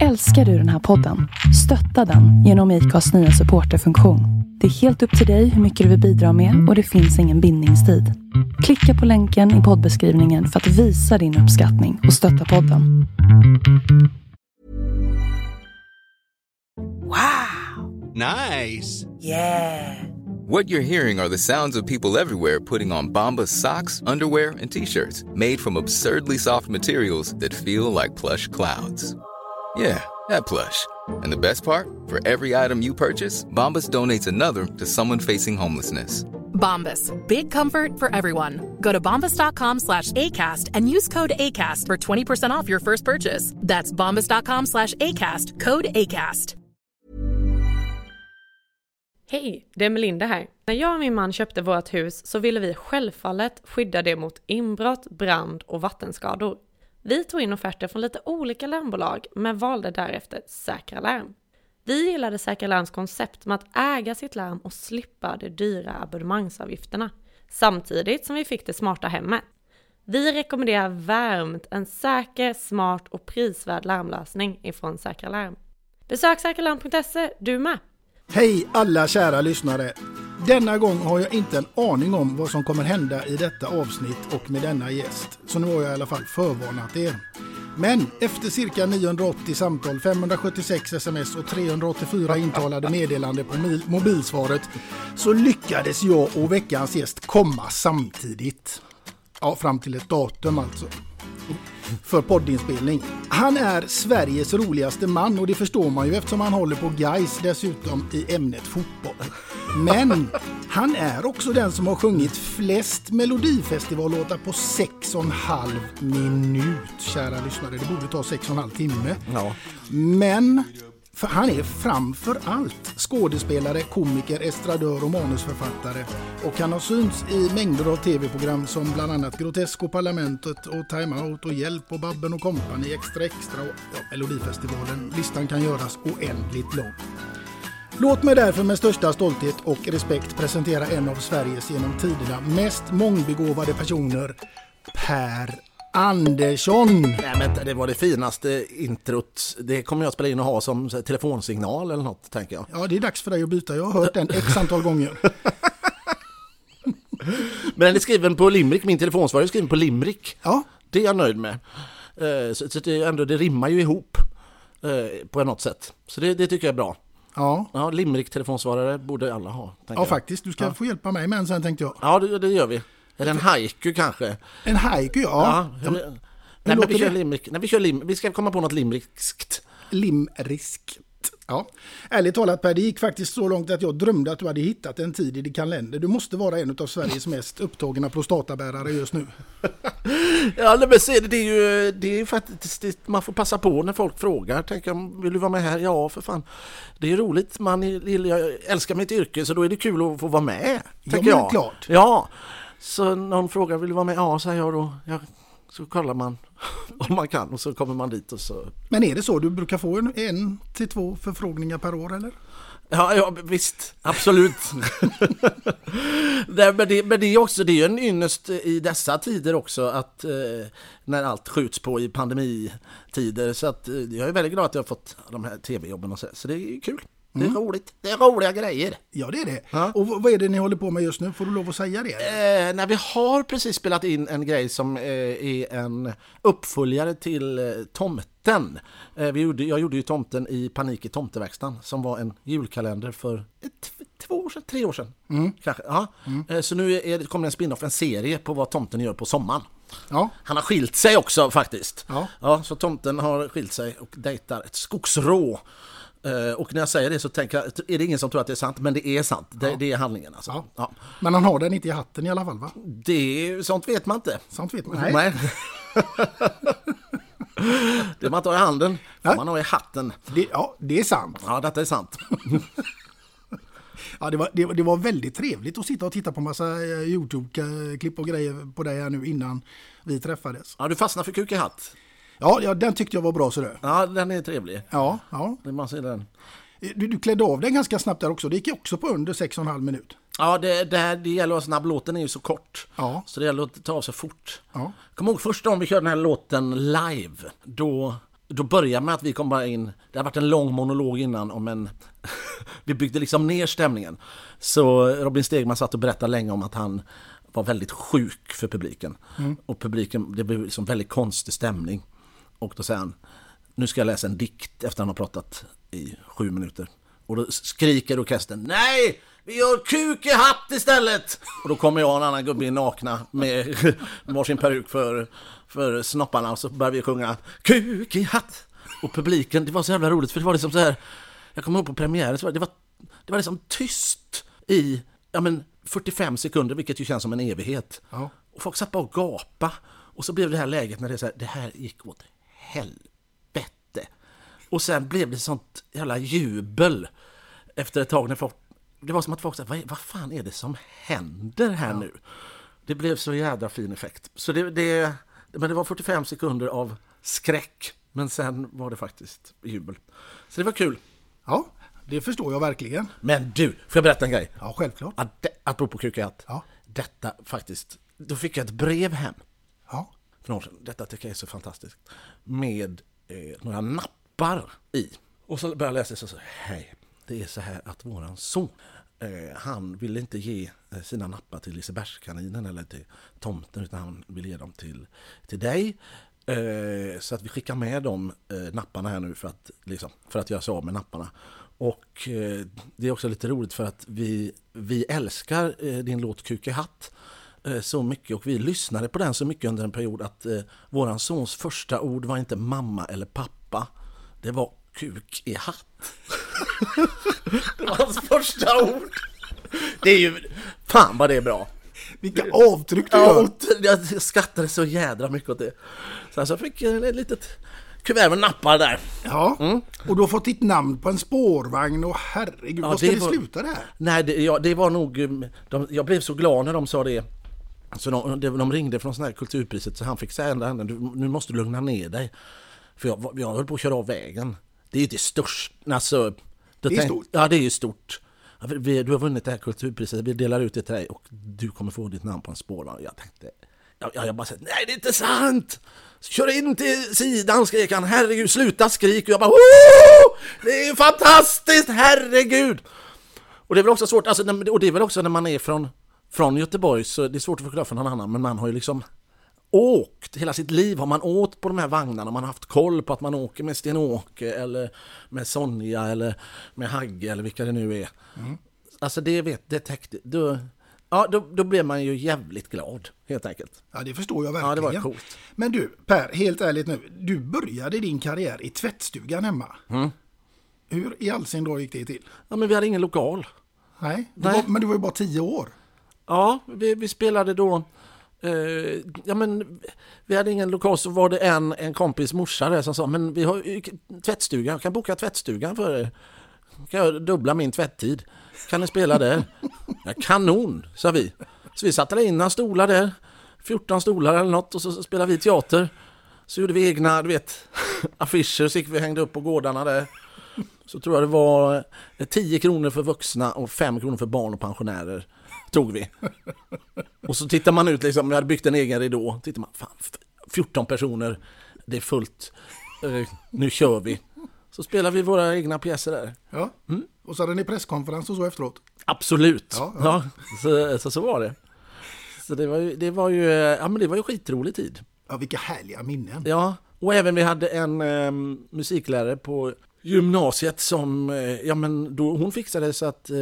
Älskar du den här podden? Stötta den genom IKAs nya supporterfunktion. Det är helt upp till dig hur mycket du vill bidra med och det finns ingen bindningstid. Klicka på länken i poddbeskrivningen för att visa din uppskattning och stötta podden. Nice. Yeah. What you're hearing are the sounds of people everywhere putting on Bombas socks, underwear, and t-shirts made from absurdly soft materials that feel like plush clouds. Yeah, that plush. And the best part? For every item you purchase, Bombas donates another to someone facing homelessness. Bombas. Big comfort for everyone. Go to bombas.com slash ACAST and use code ACAST for 20% off your first purchase. That's bombas.com slash ACAST. Code ACAST. Hej, det är Melinda här. När jag och min man köpte vårt hus så ville vi självfallet skydda det mot inbrott, brand och vattenskador. Vi tog in offerter från lite olika larmbolag men valde därefter Säkra Larm. Vi gillade Säkra Larms koncept med att äga sitt larm och slippa de dyra abonnemangsavgifterna. Samtidigt som vi fick det smarta hemmet. Vi rekommenderar varmt en säker, smart och prisvärd larmlösning ifrån Säkra Larm. Besök säkralarm.se du med! Hej alla kära lyssnare! Denna gång har jag inte en aning om vad som kommer hända i detta avsnitt och med denna gäst. Så nu har jag i alla fall förvarnat er. Men efter cirka 980 samtal, 576 sms och 384 intalade meddelande på mobilsvaret så lyckades jag och veckans gäst komma samtidigt. Ja, fram till ett datum alltså för poddinspelning. Han är Sveriges roligaste man och det förstår man ju eftersom han håller på guys dessutom i ämnet fotboll. Men han är också den som har sjungit flest melodifestivallåtar på 6,5 minut. Kära lyssnare, det borde ta 6,5 timme. Ja. Men för han är framför allt skådespelare, komiker, estradör och manusförfattare och han har synts i mängder av tv-program som bland annat Grotesco, Parlamentet och Time Out och Hjälp och Babben och Company, Extra Extra och ja, Melodifestivalen. Listan kan göras oändligt lång. Låt mig därför med största stolthet och respekt presentera en av Sveriges genom tiderna mest mångbegåvade personer, Per Andersson. Nej, men det var det finaste introt. Det kommer jag att spela in och ha som telefonsignal eller något, tänker jag. Ja, det är dags för dig att byta. Jag har hört den x antal gånger. Men den är skriven på limrik. Min telefonsvarare är skriven på limrik. Ja. Det är jag nöjd med. Eh, så det, ändå, det rimmar ju ihop eh, på något sätt. Så det, det tycker jag är bra. Ja. Ja, limrik telefonsvarare borde alla ha. Ja, jag. faktiskt. Du ska Ja. få hjälpa mig med en sen tänkte jag. Ja, det, det gör vi. Eller en haiku kanske. En haiku, ja. hur- ja. Nej, men vi kör limrik. Nej, vi kör lim. Vi ska komma på något limrikskt. Limriskt. Ja. Ärligt talat Per, det gick faktiskt så långt att jag drömde att du hade hittat en tid i din kalender. Du måste vara en av Sveriges mest upptagna prostatabärare just nu. Ja, men se, det är ju det är faktiskt, det, man får passa på när folk frågar. Jag, vill du vara med här? Ja, för fan. Det är roligt, man jag älskar mitt yrke så då är det kul att få vara med. Ja, men jag. klart. Ja, så någon frågar, vill du vara med? Ja, säger jag då. Ja, så kollar man om man kan och så kommer man dit och så Men är det så? Du brukar få en, en till två förfrågningar per år eller? Ja, ja visst, absolut. Nej, men, det, men det är också det är en ynnest i dessa tider också att eh, när allt skjuts på i pandemitider så att eh, jag är väldigt glad att jag har fått de här tv-jobben och så, så det är kul. Det är roligt. Det är roliga grejer. Ja, det är det. Ja. Och vad är det ni håller på med just nu? Får du lov att säga det? Eh, när vi har precis spelat in en grej som eh, är en uppföljare till eh, Tomten. Eh, vi gjorde, jag gjorde ju Tomten i Panik i tomteverkstan som var en julkalender för två år sedan, tre år sedan. Kanske, ja. eh, så nu är, kommer det en spin-off, en serie på vad Tomten gör på sommaren. Ja. Han har skilt sig också faktiskt. Ja. Ja, så tomten har skilt sig och dejtar ett skogsrå. Eh, Och när jag säger det så tänker jag, är det ingen som tror att det är sant, men det är sant. Det, det är handlingen alltså. Ja. Ja. Men han har den inte i hatten i alla fall va? Det, sånt vet man inte. Sånt vet man. Nej. Nej. det man tar i handen Nej. man ha i hatten. Det, ja, det är sant. Ja, detta är sant. Ja, det, var, det, det var väldigt trevligt att sitta och titta på massa eh, YouTube-klipp och grejer på dig här nu innan vi träffades. Ja, du fastnar för kuk i hatt. Ja, ja den tyckte jag var bra sådär. Ja, den är trevlig. Ja, ja. Det man ser den. Du, du klädde av dig ganska snabbt där också. Det gick också på under 6,5 minut. Ja, det, det, här, det gäller att vara snabb. Låten är ju så kort. Ja. Så det gäller att ta av sig fort. Ja. Kom ihåg första gången vi körde den här låten live. Då då börjar med att vi kom bara in, det har varit en lång monolog innan om en, vi byggde liksom ner stämningen. Så Robin Stegman satt och berättade länge om att han var väldigt sjuk för publiken. Och publiken, det blev liksom väldigt konstig stämning. Och då säger han, nu ska jag läsa en dikt efter att han har pratat i sju minuter. Och då skriker orkestern, nej! Vi gör kuk i hatt istället! Och då kommer jag och en annan gubbe in nakna med varsin peruk för, för snopparna och så börjar vi sjunga kuk i hatt! Och publiken, det var så jävla roligt för det var liksom så här, jag kommer ihåg på premiären, det, var, det var liksom tyst i, ja men 45 sekunder, vilket ju känns som en evighet. Ja. Och folk satt bara och gapa. Och så blev det här läget när det är så här, det här gick åt helvete. Och sen blev det sånt jävla jubel efter ett tag när folk, det var som att folk sa, vad, vad fan är det som händer här nu? Det blev så jädra fin effekt. Så det, det, men det var 45 sekunder av skräck, men sen var det faktiskt jubel. Så det var kul. Ja, det förstår jag verkligen. Men du, får jag berätta en grej? Ja, självklart. Att, apropå kukahatt. Ja. Detta faktiskt, då fick jag ett brev hem Ja för några år sedan. Detta tycker jag är så fantastiskt. Med eh, några nappar i. Och så börjar jag läsa så, så hej, det är så här att våran son, eh, han vill inte ge eh, sina nappar till Lisebergskaninen eller till tomten utan han vill ge dem till, till dig. Eh, så att vi skickar med de eh, napparna här nu för att, liksom, för att göra sig av med napparna. Och eh, det är också lite roligt för att vi, vi älskar eh, din låt Kuk i hatt så mycket och vi lyssnade på den så mycket under en period att eh, våran sons första ord var inte mamma eller pappa. Det var kuk i hatt. det var hans första ord. Det är ju, fan vad det är bra. Vilka avtryck du Ja, gör! och jag skattade så jädra mycket åt det. Sen så fick jag ett litet kuvert med nappar där. Ja, och du har fått ditt namn på en spårvagn och herregud, Ja, vad ska det det, var- sluta det här? Nej, det, ja, det var nog... um, De, jag blev så glad när de sa det. Så de, de, de ringde från sån här kulturpriset så han fick säga ända du, nu måste du lugna ner dig. För jag, jag höll på att köra av vägen. Det är ju det största, alltså... då Det är tänk- stort. Ja, det är ju stort. Vi, du har vunnit det här kulturpriset, vi delar ut det till dig och du kommer få ditt namn på en spårvagn. Jag tänkte... Jag, jag, bara sa, nej det är inte sant! Kör in till sidan skrek han, herregud sluta skrik! Och jag bara! Det är ju fantastiskt, herregud! Och det är väl också svårt, alltså, och det är väl också när man är från, från Göteborg så det är svårt att förklara för någon annan men man har ju liksom åkt, hela sitt liv har man åkt på de här vagnarna, man har haft koll på att man åker med Sten-Åke eller med Sonja eller med Hagge eller vilka det nu är. Alltså det vet, det täckte, då, ja då, då blev man ju jävligt glad helt enkelt. Ja, det förstår jag Ja, verkligen. det var coolt. Men du, Per, helt ärligt nu. Du började din karriär i tvättstugan hemma. Mm. Hur i all sin dar gick det till? Ja men vi hade ingen lokal. Nej, du Nej. Var, men du var ju bara tio år. Ja, vi, vi spelade då... Uh, ja, men vi hade ingen lokal, så var det en, en kompis morsa där som sa men vi har tvättstugan, jag kan boka tvättstugan för er. Kan jag dubbla min tvätttid? Kan ni spela där? Ja, kanon, sa vi. Så vi satte in några stolar där, 14 stolar eller något och så spelade vi teater. Så gjorde vi egna, du vet, affischer så gick vi och hängde upp på gårdarna där. Så tror jag det var eh, 10 kronor för vuxna och 5 kronor för barn och pensionärer. Tog vi. Och så tittar man ut liksom, vi hade byggt en egen ridå. Tittar man, fan, 14 personer, det är fullt. Eh, nu kör vi. Så spelar vi våra egna pjäser där. Ja. Mm. Och så hade ni presskonferens och så efteråt. Absolut. Ja, Ja, ja. så, så, så var det. Så det var ju, det var ju, ja men det var ju skitrolig tid. Ja, vilka härliga minnen. Ja, och även vi hade en eh, musiklärare på gymnasiet som, eh, ja men då, hon fixade så att eh,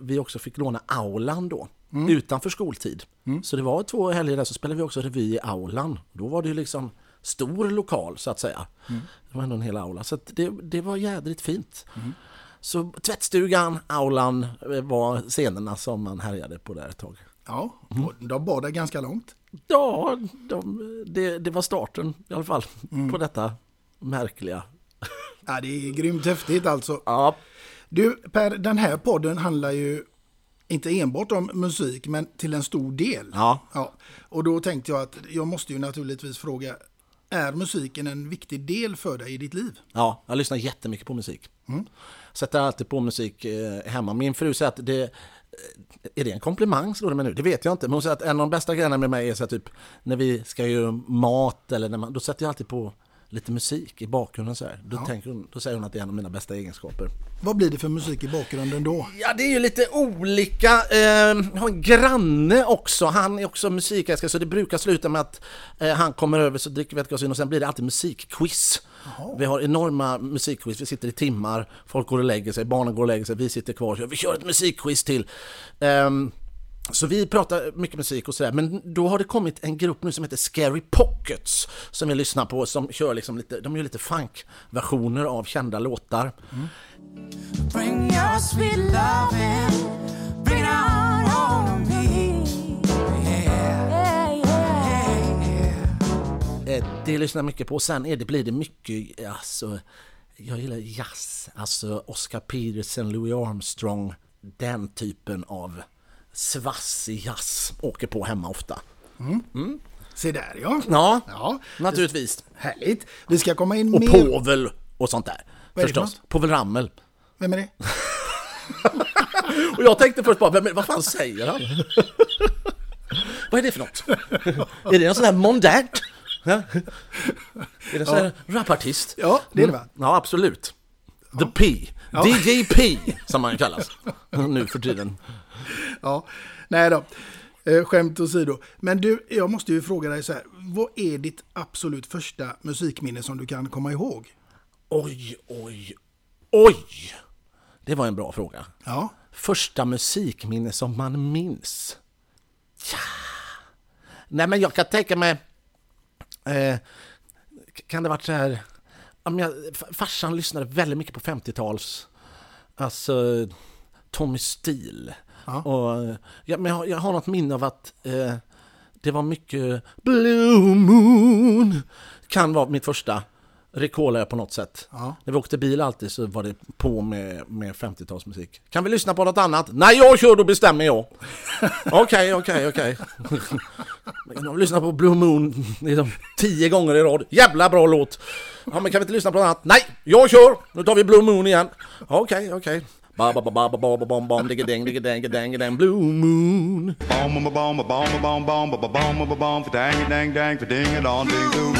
vi också fick låna aulan då, utanför skoltid. Så det var två helger där så spelade vi också revy i aulan. Då var det ju liksom stor lokal så att säga. Det var ändå en hel aula, så det, det var jädrigt fint. Så tvättstugan, aulan eh, var scenerna som man härjade på där ett tag. Ja, Mm. och de bar där ganska långt. Ja, de, det, det var starten i alla fall på detta märkliga. Ja, det är grymt häftigt alltså. Ja, Du, Per, den här podden handlar ju inte enbart om musik, men till en stor del. Ja. ja. Och då tänkte jag att jag måste ju naturligtvis fråga, är musiken en viktig del för dig i ditt liv? Ja, jag lyssnar jättemycket på musik. Sätter alltid på musik eh, hemma. Min fru säger att det... eh, Är det en komplimang slår det mig nu? Det vet jag inte. Men hon säger att en av de bästa grejerna med mig är så här, typ när vi ska göra mat eller när man, då sätter jag alltid på lite musik i bakgrunden så här. Då, tänker hon, då säger hon att det är en av mina bästa egenskaper. Vad blir det för musik i bakgrunden då? Ja, det är ju lite olika. Eh, jag har en granne också. Han är också musikälskare så det brukar sluta med att eh, han kommer över så dricker vi ett glas vin och sen blir det alltid musikquiz. Vi har enorma musikquiz. Vi sitter i timmar, folk går och lägger sig, barnen går och lägger sig, vi sitter kvar. Vi kör ett musikquiz till. Så vi pratar mycket musik och sådär, men då har det kommit en grupp nu som heter Scary Pockets som vi lyssnar på som kör liksom lite, de gör lite funk-versioner av kända låtar. Bring your sweet loving, bring it on home me. Yeah, yeah, yeah. Eh, Det lyssnar jag mycket på. Sen är det, blir det mycket, alltså, jag gillar jazz. Alltså Oscar Peterson, Louis Armstrong, den typen av svassig jazz åker på hemma ofta. Se där ja. Ja, Ja, naturligtvis. härligt. Det ska komma in Och mer. Povel och sånt där. Vad är Förstås. Povel Ramel. Vem är det? Och jag tänkte först bara, vem, vad fan säger han? vad är det för något? är det en sån här mondärt? Ja? Är det en sån här rapartist? Ja, det är det va? Ja, absolut. The P. DJ P, som han kallas nu för tiden. Ja, nej då. Eh, skämt åsido. Men du, jag måste ju fråga dig så här. Vad är ditt absolut första musikminne som du kan komma ihåg? Oj, oj, oj! Det var en bra fråga. Ja, Första musikminne som man minns? Ja. Nej, men jag kan tänka mig... Eh, kan det varit så här... jag, farsan lyssnade väldigt mycket på 50-tals... Alltså... Tommy Steele. Och, ja, men jag, har- jag har något minne av att eh, det var mycket Blue Moon. Kan vara mitt första. Recallar jag på något sätt. Ja. När vi åkte bil alltid så var det på med, med 50-talsmusik. Kan vi lyssna på något annat? Nej, jag kör, då bestämmer jag. Okej, okej, okej. Lyssnat på Blue Moon liksom, tio gånger i rad. Jävla bra låt! Ja, men kan vi inte lyssna på något annat? Nej, jag kör! Nu tar vi Blue Moon igen. Okej, okej. Ba ba ba ba ba ba ba bom bom digga ding digga dang dang dang Blue Moon. Bom bom bom bom bom bom bom bom bom bom bom för dang dang dang för ding dong ding dong.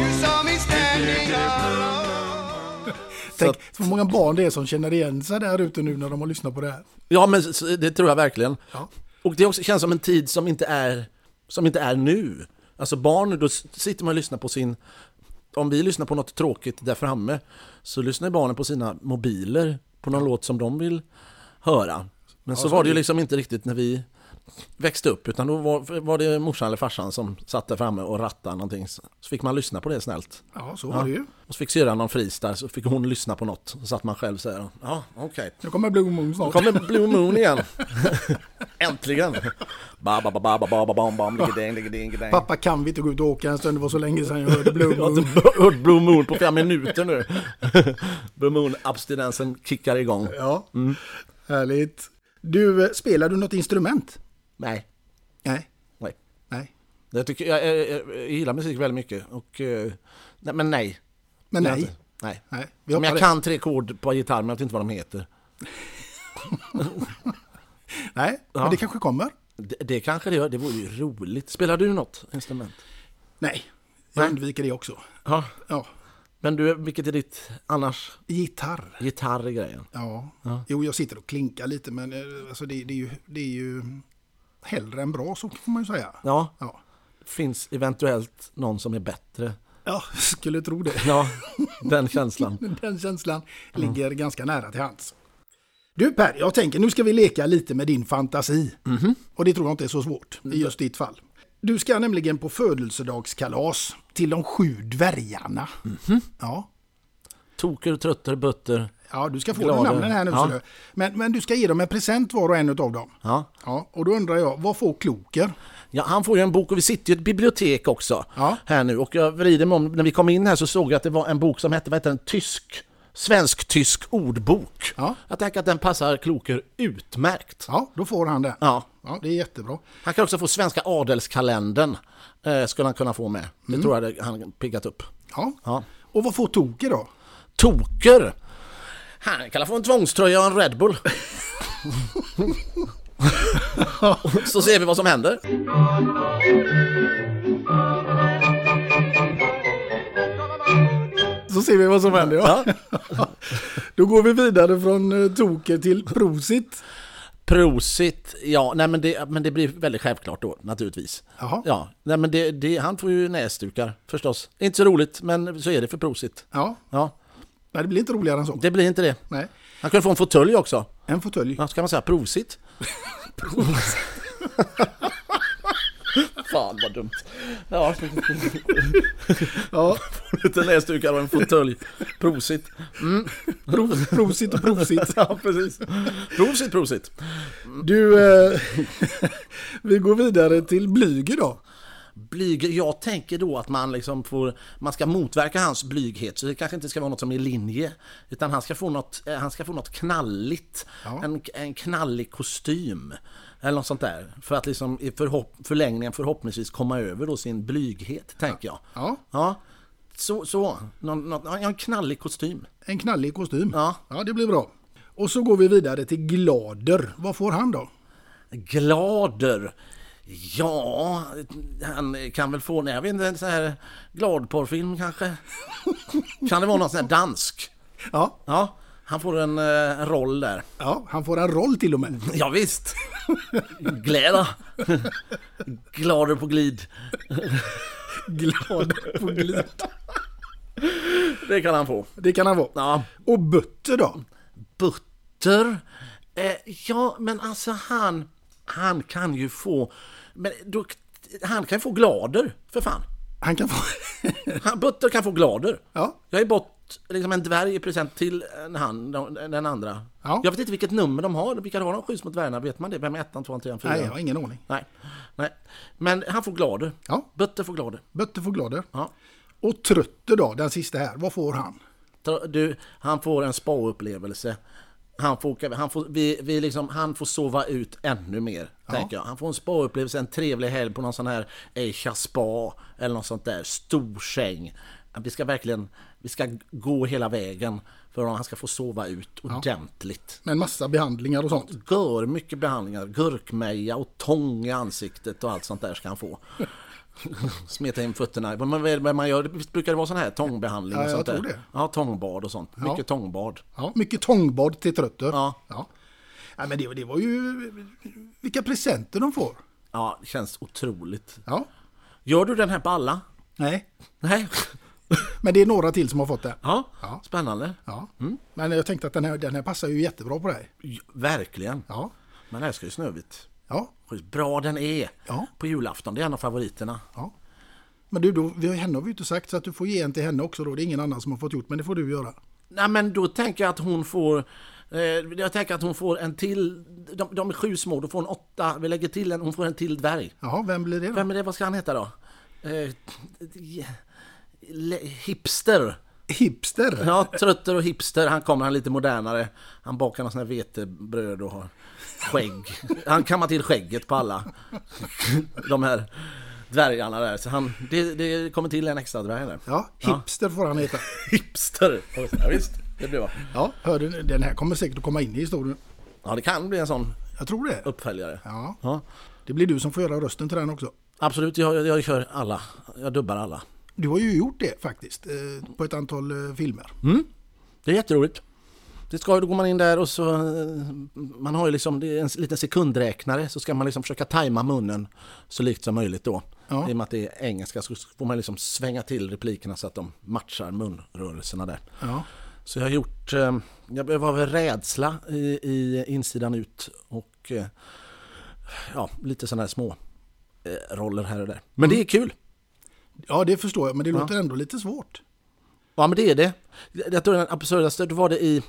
You saw me standing alone. tänk så många barn det är som känner igen sig där ute nu när de har lyssnat på det här. Ja, men det tror jag verkligen. Ja. Och det också känns som en tid som inte är, som inte är nu. Alltså barn, då sitter man och lyssnar på sin... Om vi lyssnar på något tråkigt där framme så lyssnar barnen på sina mobiler på någon låt som de vill höra. Men så så var det ju liksom inte riktigt när vi växte upp utan då var, var det morsan eller farsan som satt där framme och rattade någonting. Så fick man lyssna på det snällt. Ja, så var det ju. Och så fick syrran någon freestyle så fick hon lyssna på något. Så satt man själv så här, ja okej. Nu kommer Blue Moon Nu snart. kommer Blue Moon igen. Äntligen! Pappa kan vi inte gå ut och åka en stund? Det var så länge sedan jag hörde Blue Jag har Moon. inte hört Blue Moon på flera minuter nu. Blue Moon-abstinensen kickar igång. Ja, härligt. Du, eh, spelar du något instrument? Nej, Nej. nej. Nej. Jag, tycker, jag, jag, jag, gillar musik väldigt mycket. Och, eh, nej, men nej. Men nej. inte. Nej. Nej, vi Men jag det. kan tre kord på gitarr men jag vet inte vad de heter. Nej, Ja. men det kanske kommer. Det, det kanske det gör, det vore ju roligt. Spelar du något instrument? Nej, jag Nej. undviker det också. Ja. Ja, Men du, vilket är ditt annars? gitarr. Gitarr är grejen. Ja. Ja. Jo, jag sitter och klinkar lite, men eh, alltså det, det, är ju, det är ju hellre än bra, så får man ju säga. Ja, Ja, finns eventuellt någon som är bättre. ja skulle tro det. Ja, den känslan. Den känslan ligger ganska nära till hands. Du Per, jag tänker nu ska vi leka lite med din fantasi. Och det tror jag inte är så svårt i just ditt fall. Du ska nämligen på födelsedagskalas till de sju dvärgarna. Ja. Toker, trötter, butter. Ja, du ska få Glada. namnen här nu. Ja. du. Men, men du ska ge dem en present var och en av dem. Ja. Ja, och då undrar jag, vad får Kloker? ja, han får ju en bok och vi sitter ju i ett bibliotek också Ja. här nu. Och jag vrider mig om, när vi kom in här så såg jag att det var en bok som hette, vad heter den, tysk, svensk-tysk ordbok. Ja. Jag tänker att den passar Kloker utmärkt. Ja, då får han det. Ja. Ja, det är jättebra. Han kan också få Svenska adelskalendern, eh, skulle han kunna få med. Det Mm. tror jag han piggat upp. Ja. Ja. Och vad får Toker då? Toker! Han kan få en tvångströja och en Red Bull. så ser vi vad som händer. så ser vi vad som händer. Ja. Då går vi vidare från eh, Toker till Prosit. Prosit, ja, nej men det, men det blir väldigt självklart då naturligtvis. Jaha. Ja, nej men det, det, han får ju näsdukar förstås. Inte så roligt, men så är det för Prosit. Ja, Ja, nej, det blir inte roligare än så. det blir inte det. Nej. Han kan få en fåtölj också. En fåtölj. Ja, ska man säga prosit? Fan vad dumt. Ja, Ja, lite näsdukar och en fåtölj. Prosit. prov, prosit och prosit. Ja, precis. Prosit, prosit. Du, eh, vi går vidare till blyg idag. Blyg, jag tänker då att man liksom får, man ska motverka hans blyghet så det kanske inte ska vara något som är i linje utan han ska få något, eh, han ska få något knalligt, Ja. en, en knallig kostym eller något sånt där för att liksom i förhopp, förlängningen förhoppningsvis komma över då sin blyghet tänker jag. Ja, Ja, så, så. Någon, någon, en knallig kostym. en knallig kostym. Ja. ja, det blir bra. Och så går vi vidare till Glader. Vad får han då? Glader. Ja, han kan väl få, nej, jag vet inte, en sån här gladporrfilm kanske? Kan det vara någon sån här dansk? Ja, Ja, han får en, eh, roll där. ja han får en roll till och med. Ja, visst. Glädja. Glader på glid. Glader på glid. Det kan han få. Det kan han vara. Ja. Och Butter då? Butter. Eh, ja, men alltså han, han kan ju få, men då, han kan få glader, för fan. Han kan få... Han, Butter kan få glader. Ja. Jag har ju bott liksom en dvärg i present till en han, den andra. Ja. Jag vet inte vilket nummer de har. Vilka har de skjuts mot dvärgarna? Vet man det? Vem är ettan, tvåan, trean, fyran? Nej, jag har ingen aning. Nej. Nej. Men han får glader. Ja. Butter får glader. Butter får Glader. Ja. Och Trötter då, den sista här. Vad får han? Du, han får en spa-upplevelse. Han får, han, får, vi, vi liksom, han får sova ut ännu mer, tänker jag. Han får en spa-upplevelse, en trevlig helg på någon sån här Asia Spa eller något sånt där. Stor säng. Vi ska verkligen, vi ska gå hela vägen för att han ska få sova ut ordentligt. Med en massa behandlingar och sånt. Gör mycket behandlingar, gurkmeja och tång i ansiktet och allt sånt där ska han få. Smeta in fötterna. Vad man, gör, visst brukar det vara sån här tångbehandling? Ja, och jag sånt tror där? det. Ja, tångbad och sånt. Mycket tångbad. Ja, mycket tångbad till Trötter. Ja. ja. Ja, men det, det var ju... Vilka presenter de får. Ja, det känns otroligt. Ja. Gör du den här på alla? Nej, Nej. men det är några till som har fått det. Ja, Ja. spännande. Ja. Men jag tänkte att den här, den här passar ju jättebra på dig. Verkligen. Ja. Man älskar ju Snövit. Ja. Bra den är Ja. på julafton. Det är en av favoriterna. ja. Men du, då, vi har, henne har vi inte sagt så att du får ge en till henne också då. Det är ingen annan som har fått gjort, men det får du göra. Nej, men då tänker jag att hon får... Eh, jag tänker att hon får en till... De, de är sju små, då får hon åtta. Vi lägger till en, hon får en till dvärg. Jaha, vem blir det då? Vem är det? Vad ska han heta då? Eh, hipster. Hipster? Ja, trötter och hipster. Han kommer, han är lite modernare. Han bakar någon sån här vetebröd och har skägg. Han kammar till skägget på alla de här dvärgarna där. Så han, det, det kommer till en extra dvärg där. Ja, hipster får han heta. Hipster! Ja, visst, det blir bra. Ja, hör du, den här kommer säkert att komma in i historien. Ja, det kan bli en sån Jag tror det. uppföljare. Ja, Ja, det blir du som får göra rösten till den också. absolut, jag, jag kör alla. Jag dubbar alla. Du har ju gjort det faktiskt eh, på ett antal eh, filmer. Det är jätteroligt. Det ska, då går man in där och så... Man har ju liksom, det är en liten sekundräknare så ska man liksom försöka tajma munnen så likt som möjligt då. Ja. I och med att det är engelska så får man liksom svänga till replikerna så att de matchar munrörelserna där. Ja. Så jag har gjort... eh, Jag var väl rädsla i, i insidan ut och eh, ja, lite sådana här små eh, roller här och där. Men det är kul! ja, det förstår jag, men det låter ändå lite svårt. Ja men det är det. Jag tror den absurdaste, då var det i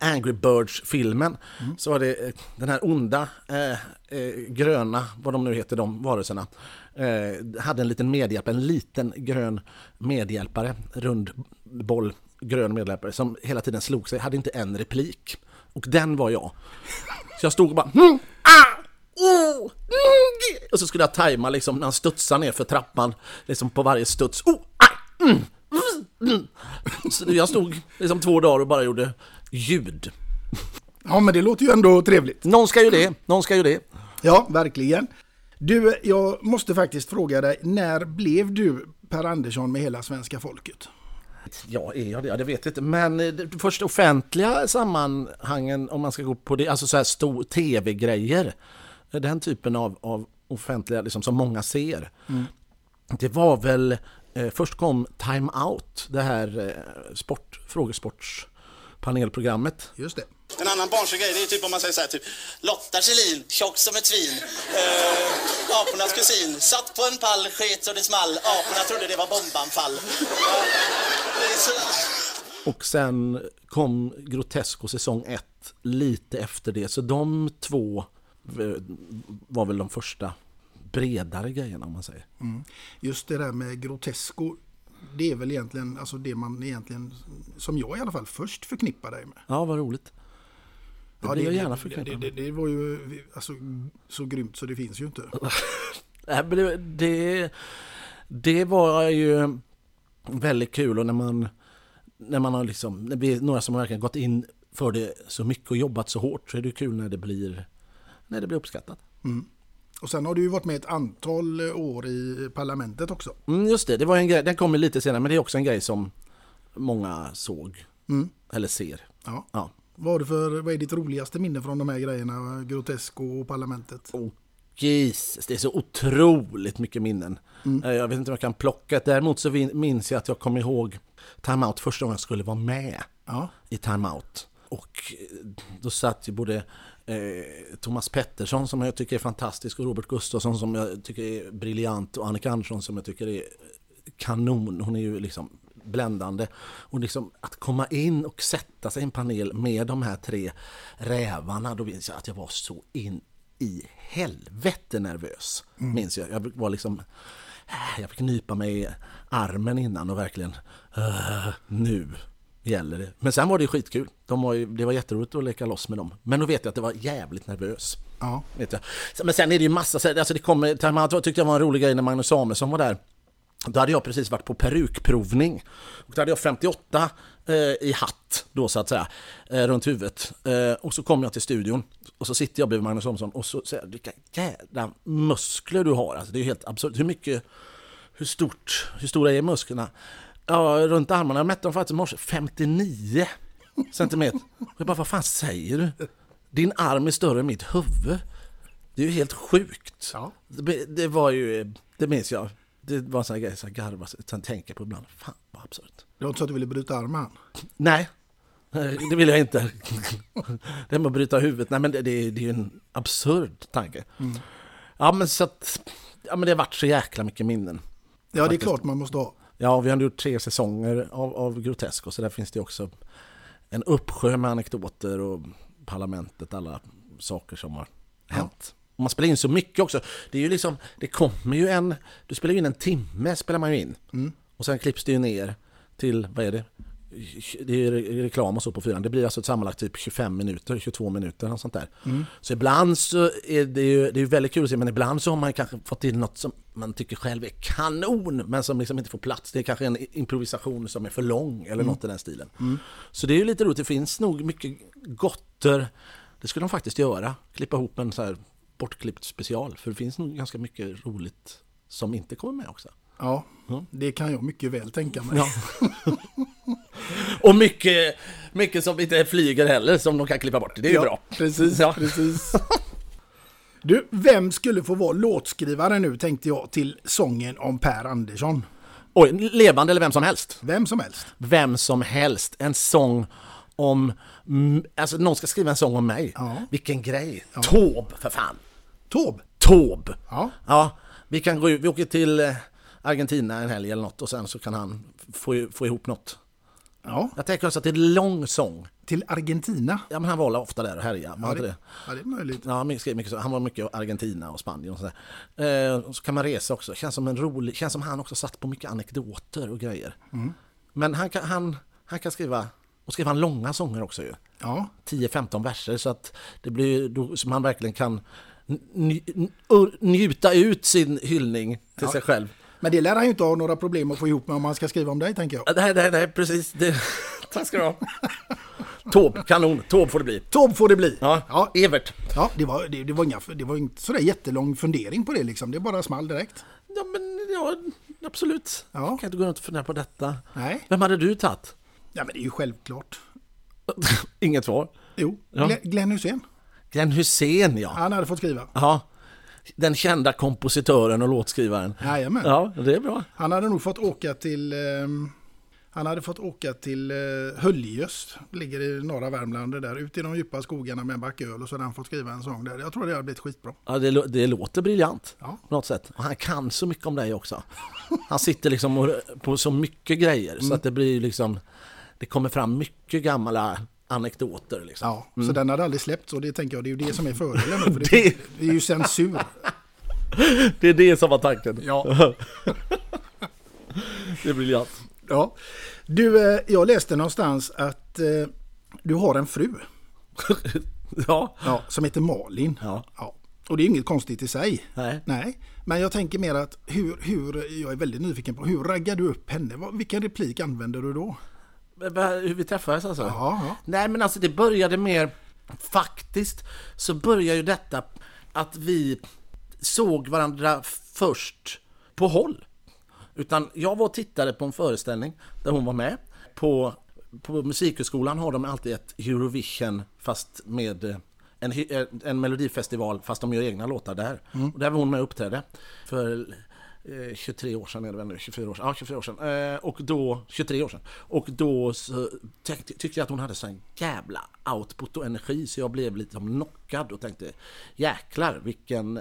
Angry Birds-filmen. Så var det eh, den här onda, eh, eh, gröna, vad de nu heter, de varelserna. Eh, hade en liten medhjälpare, en liten grön medhjälpare, rund boll, grön medhjälpare som hela tiden slog sig, hade inte en replik. Och den var jag. Så jag stod och bara mm, ah, oh, mm, ge." Och så skulle jag tajma liksom när han studsar ner för trappan, liksom på varje studs. Oh, ah, mm, mm. Så jag stod liksom två dagar och bara gjorde ljud. Ja, men det låter ju ändå trevligt. Någon ska ju det, någon ska ju det. Ja, verkligen. Du, jag måste faktiskt fråga dig, när blev du Per Andersson med hela svenska folket? Ja, är jag det? Ja, det vet jag inte. Men eh, det först offentliga sammanhangen, om man ska gå på det, alltså så här stor tv-grejer. Den typen av, av offentliga, liksom, som många ser. Det var väl, eh, först kom Time Out, det här eh, sport, frågesportspanelprogrammet. Just det. En annan barnslig grej det är typ om man säger så här, typ Lotta Kjellin, tjock som ett svin. Eh, apornas kusin, satt på en pall, sket så det small. Aporna trodde det var bombanfall. Så... Och sen kom Grotesco säsong 1 lite efter det. Så de två eh, var väl de första bredare grejerna om man säger. Just det där med Grotesco. Det är väl egentligen alltså det man egentligen, som jag i alla fall, först förknippar dig med. Ja, vad roligt. Det blir jag gärna förknippad det, det, det var ju alltså, så grymt så det finns ju inte. Nej, men det, det, det var ju väldigt kul och när man, när man har liksom, när vi några som har verkligen gått in för det så mycket och jobbat så hårt så är det kul när det blir, när det blir uppskattat. Och sen har du ju varit med ett antal år i parlamentet också. Mm, just det, det var en grej, den kommer lite senare men det är också en grej som många såg eller ser. Ja. Ja. Vad, har du för, vad är ditt roligaste minne från de här grejerna? Grotesco och parlamentet? Oh, Jesus, det är så otroligt mycket minnen. Eh, Jag vet inte om jag kan plocka. Däremot så minns jag att jag kommer ihåg Time Out första gången jag skulle vara med Ja. i Time Out. Och eh, då satt ju både eh, Thomas Pettersson som jag tycker är fantastisk och Robert Gustafsson som jag tycker är briljant och Annika Andersson som jag tycker är kanon. Hon är ju liksom bländande. Och liksom att komma in och sätta sig i en panel med de här tre rävarna, då minns jag att jag var så in i helvete nervös. Minns jag. Jag var liksom... äh, Jag fick nypa mig i armen innan och verkligen... äh, nu gäller det. Men sen var det skitkul. De var ju, det var jätteroligt att leka loss med dem. Men då vet jag att det var jävligt nervös. Ja. Vet jag. Men sen är det ju massa, så- alltså det kommer, Out tyckte jag var en rolig grej när Magnus Samuelsson var där. Då hade jag precis varit på perukprovning. Och då hade jag 58 eh, i hatt då så att säga, eh, runt huvudet. Eh, och så kom jag till studion och så sitter jag bredvid Magnus Samuelsson och så säger jag, vilka jävla muskler du har. Alltså, det är ju helt absurt. Hur mycket, hur stort, hur stora är musklerna? Ja, runt armarna, jag mätte dem faktiskt i morse, 59 centimeter. Och jag bara, vad fan säger du? Din arm är större än mitt huvud. Det är ju helt sjukt. Ja. Det, det var ju, det minns jag. Det var en sån grej som jag garvade, sen tänker på ibland. Fan vad absurt. Det var inte så att du ville bryta armen? Nej, det vill jag inte. Det med att bryta huvudet, nej men det, det, det är ju en absurd tanke. Ja men så att, ja men det har varit så jäkla mycket minnen. Ja, det är klart man måste ha. Ja, vi har gjort tre säsonger av, av Grotesco så där finns det också en uppsjö med anekdoter och parlamentet, alla saker som har hänt. Och man spelar in så mycket också. Det är ju liksom, det kommer ju en, du spelar ju in en timme spelar man ju in. Och sen klipps det ju ner till, vad är det? Det är reklam och så på fyran. Det blir alltså sammanlagt typ 25 minuter, 22 minuter och sånt där. Så ibland så är det ju det är väldigt kul att se, men ibland så har man kanske fått till något som man tycker själv är kanon, men som liksom inte får plats. Det är kanske en improvisation som är för lång eller något i den stilen. Så det är ju lite roligt, det finns nog mycket gotter. Det skulle de faktiskt göra, klippa ihop en så här bortklippt special, för det finns nog ganska mycket roligt som inte kommer med också. Ja, det kan jag mycket väl tänka mig. Ja. Och mycket, mycket som inte flyger heller som de kan klippa bort. Det är ju Ja, bra. Precis, Ja. precis. Du, vem skulle få vara låtskrivare nu tänkte jag till sången om Per Andersson? Oj, levande eller vem som helst. Vem som helst. Vem som helst. En sång om... Alltså någon ska skriva en sång om mig. Ja. Vilken grej. Taube, för fan. Taube. Taube. Ja. Ja, vi kan gå ut, vi åker till eh, Argentina en helg eller något och sen så kan han få, få ihop något. Ja, Jag tänker också att det är en lång sång. till Argentina. Ja, men han var ofta där och härjade. Ja, det, det? ja, det är möjligt. Ja, mycket så. Han var mycket i Argentina och Spanien och sådär. Eh, så kan man resa också. Känns som en rolig, känns som han också satt på mycket anekdoter och grejer. Men han kan, han, han kan skriva, och skriva han långa sånger också ju. Ja, 10-15 verser så att det blir då som han verkligen kan njuta ut sin hyllning till sig själv. Men det lär han ju inte ha några problem att få ihop med om han ska skriva om dig, tänker jag. Nej, nej, nej, precis. Det, tack ska du ha. Taube, kanon. Taube får det bli. Taube får det bli. Ja, ja, Evert. ja det, var, det, det, var inga, det var inte sådär jättelång fundering på det liksom. Det bara small direkt. Ja, men ja, Absolut. Ja. Jag kan inte gå runt och fundera på detta. Nej. Vem hade du tagit? Ja, men det är ju självklart. Inget svar. Jo, Ja. Glenn Hussein. Glenn Hussein, ja. Han hade fått skriva. ja. Den kända kompositören och låtskrivaren. Jajamän. Ja, det är bra. Han hade nog fått åka till... ehm, han hade fått åka till uh, Höljes, ligger i norra Värmland, där, ut i de djupa skogarna med en back öl och så hade han fått skriva en sång där. Jag tror det hade blivit skitbra. Ja, det, det låter briljant Ja. på något sätt. Och han kan så mycket om dig också. Han sitter liksom på så mycket grejer Mm. så att det blir liksom... Det kommer fram mycket gamla anekdoter liksom. Ja, så den hade aldrig släppts och det tänker jag, det är ju det som är fördelen. För det, Det- det är ju censur. Det är det som var tanken. Ja. det är briljant. Ja. Du, eh, jag läste någonstans att eh, du har en fru Ja. ja, som heter Malin. Ja. Ja. Och det är inget konstigt i sig. Nej. Nej, men jag tänker mer att hur, hur, jag är väldigt nyfiken på, hur raggar du upp henne? Vilken replik använder du då? Vad- Hur vi träffades alltså? Ja, ja. Nej men alltså det började mer Faktiskt så började ju detta att vi såg varandra först på håll. Utan jag var och tittade på en föreställning där hon var med. På, på Musikhögskolan har de alltid ett Eurovision fast med eh, en, eh, en melodifestival fast de gör egna låtar där. Och där var hon med och uppträdde för eh, 23 år sedan är det väl nu, 24 år sedan, ja 24 år sedan. Eh, och då, 23 år sedan. Och då så tänkte, tyckte jag att hon hade sån jävla output och energi så jag blev lite som knockad och tänkte jäklar vilken,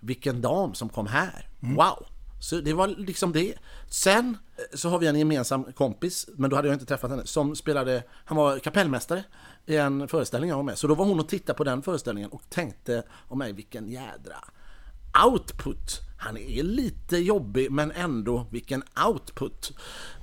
vilken dam som kom här. Wow! Så det var liksom det. Sen eh, så har vi en gemensam kompis, men då hade jag inte träffat henne, som spelade, han var kapellmästare i en föreställning jag var med. Så då var hon och tittade på den föreställningen och tänkte om mig vilken jädra output. Han är lite jobbig men ändå vilken output,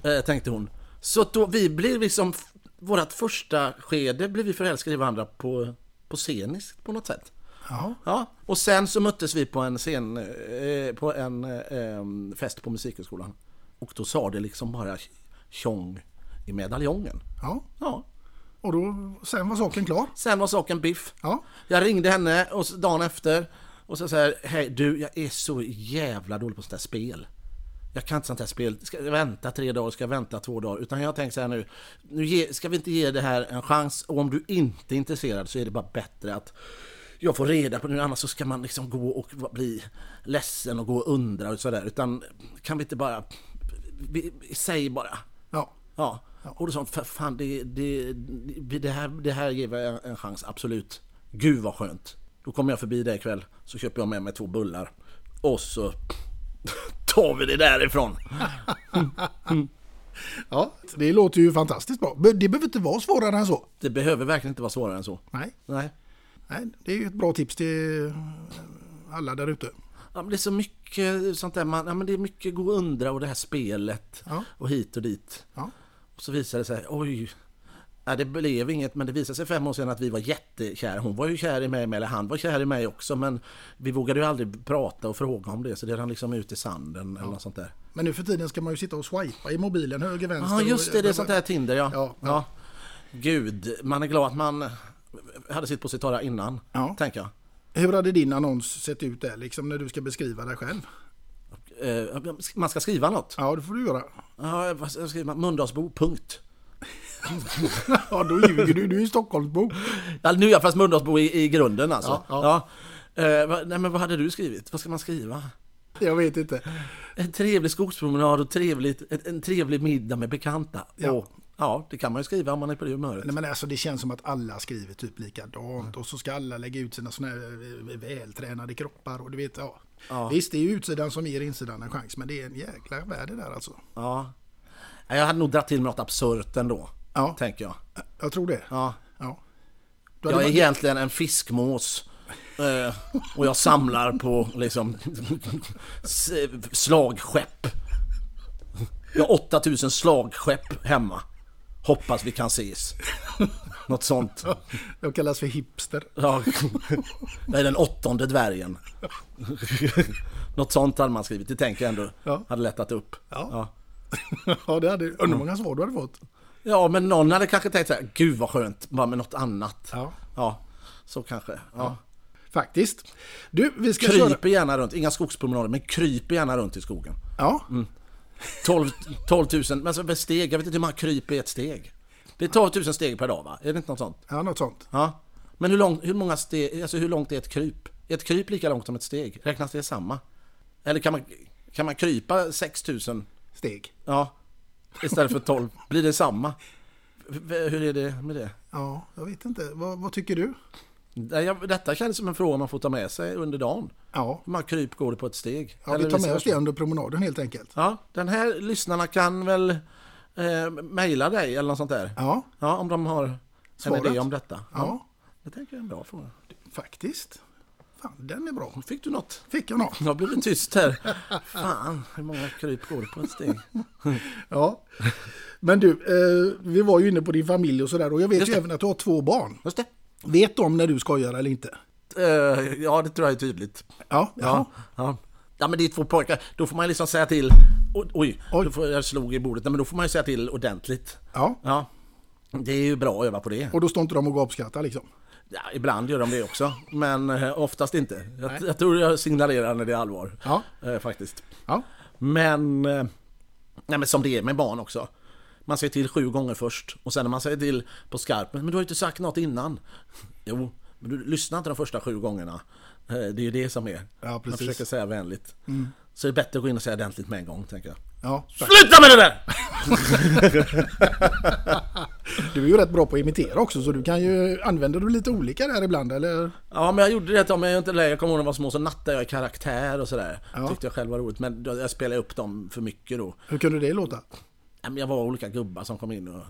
eh, tänkte hon. Så då vi blev liksom, vårt första skede blev vi förälskade i varandra på, på sceniskt på något sätt. Ja. Ja, och sen så möttes vi på en scen, eh, på en eh, fest på Musikhögskolan. Och då sa det liksom bara tjong i medaljongen. ja. Ja, Och då, sen var saken klar. sen var saken biff. Ja. Jag ringde henne och dagen efter och så säger hej du, jag är så jävla dålig på sånt här spel. Jag kan inte sånt här spel. Ska jag vänta tre dagar, ska jag vänta två dagar? Utan jag tänker så här nu, nu ge, ska vi inte ge det här en chans? Och om du inte är intresserad så är det bara bättre att jag får reda på det, annars så ska man liksom gå och bli ledsen och gå och undra och sådär. Utan kan vi inte bara, vi, säg bara. Ja. Ja, och då sa för fan det, det, det, här, det här ger vi en, en chans, absolut. Gud vad skönt. Då kommer jag förbi dig ikväll, så köper jag med mig två bullar. Och så tar vi det därifrån. ja. Det låter ju fantastiskt bra. Det behöver inte vara svårare än så. Det behöver verkligen inte vara svårare än så. Nej. Nej. Nej, det är ju ett bra tips till alla där ute. Ja, det är så mycket sånt där, man, ja, men det är mycket gå och undra och det här spelet Ja. och hit och dit. Ja. Och så visade det sig, oj, ja, det blev inget, men det visade sig fem år sedan att vi var jättekära. Hon var ju kär i mig, eller han var kär i mig också, men vi vågade ju aldrig prata och fråga om det, så det rann liksom ut i sanden eller något sånt där. Men nu för tiden ska man ju sitta och swipa i mobilen höger, vänster. Ja, just det, och- det är sånt där Tinder, ja. Ja, ja. ja. Gud, man är glad att man hade sitt på sitt torra innan, Ja. tänker jag. Hur hade din annons sett ut där, liksom när du ska beskriva dig själv? Eh, Man ska skriva något. Ja, det får du göra. Ja, vad skriver man? Mölndalsbo, punkt. Ja, då ljuger du. Du är ju Stockholmsbo. Ja, nu är jag fast Mölndalsbo i, i grunden alltså. Ja, Ja. Eh, nej, men vad hade du skrivit? Vad ska man skriva? Jag vet inte. En trevlig skogspromenad och trevligt, en, en trevlig middag med bekanta. Ja. Och, ja, det kan man ju skriva om man är på det humöret. Nej, men alltså, det känns som att alla skriver typ likadant och så ska alla lägga ut sina såna här eh, vältränade kroppar och du vet, ja. Ja. Visst, det är utsidan som ger insidan en chans, men det är en jäkla värde där alltså. Ja. Jag hade nog dragit till med något absurt ändå, Ja, tänker jag. jag tror det. Ja. Ja. Jag är varit- egentligen en fiskmås. Eh, och jag samlar på liksom slagskepp. Jag har 8000 slagskepp hemma. Hoppas vi kan ses. Något sånt. Jag kallas för hipster. Ja, jag är den åttonde dvärgen. Något sånt hade man skrivit. Det tänker jag ändå Ja. hade lättat upp. Ja. Ja. ja, det hade... Undrar hur många svar du hade fått. Ja, men någon hade kanske tänkt så här, gud vad skönt, bara med något annat. Ja. Ja, så kanske. Ja. Faktiskt. Du, vi ska köra... Kryper gärna runt, inga skogspromenader, men kryper gärna runt i skogen. Ja. 12, 12 000, men alltså steg, jag vet inte hur många kryp i ett steg. Det är 12 000 steg per dag va? Är det inte något sånt? Ja, något sånt. Ja. Men hur, lång, hur många steg, alltså hur långt är ett kryp? Är ett kryp lika långt som ett steg? Räknas det samma? Eller kan man, kan man krypa 6 000? Steg. Ja. Istället för 12. Blir det samma? Hur är det med det? Ja, jag vet inte. Vad, vad tycker du? Detta känns som en fråga man får ta med sig under dagen. Ja, många kryp går det på ett steg? ja Eller vi tar med oss det under promenaden helt enkelt. Ja, den här lyssnarna kan väl eh, mejla dig eller något sånt där? Ja, Ja, om de har en Svaret? idé om detta. ja, Det tänker jag är en bra fråga. faktiskt. Fan, den är bra. Fick du något? Fick jag något? Det blivit tyst här. Fan, hur många kryp går det på ett steg? Ja. Men du, eh, vi var ju inne på din familj och sådär och jag vet ju även att du har två barn. Just det. Vet de när du skojar eller inte? Eh, ja, det tror jag är tydligt. Ja, Ja, ja. ja, men det är två pojkar. Då får man liksom säga till... Oj, oj, får, jag slog i bordet. Nej, men då får man ju säga till ordentligt. ja. Ja, det är ju bra att öva på det. Och då står inte de och gapskrattar liksom. Ja, ibland gör de det också, men eh, oftast inte. Jag, jag tror jag signalerar när det är allvar. Ja. Eh, faktiskt. Ja. Men, eh, nej, men som det är med barn också. Man säger till sju gånger först och sen när man säger till på skarpen, men du har ju inte sagt något innan. Jo, men du lyssnar inte de första sju gångerna. Eh, Det är ju det som är. Ja, Man precis. Mm. försöker säga vänligt. Så det är bättre att gå in och säga ordentligt med en gång, tänker jag. Ja, Sluta med det där! du är ju rätt bra på att imitera också så du kan ju, använder du lite olika där ibland eller? Ja men jag gjorde det om jag inte jag kommer ihåg när jag var små så nattade jag i karaktär och sådär. Ja. Tyckte jag själv var roligt men jag spelade upp dem för mycket då. Hur kunde det låta? Jag var olika gubbar som kom in och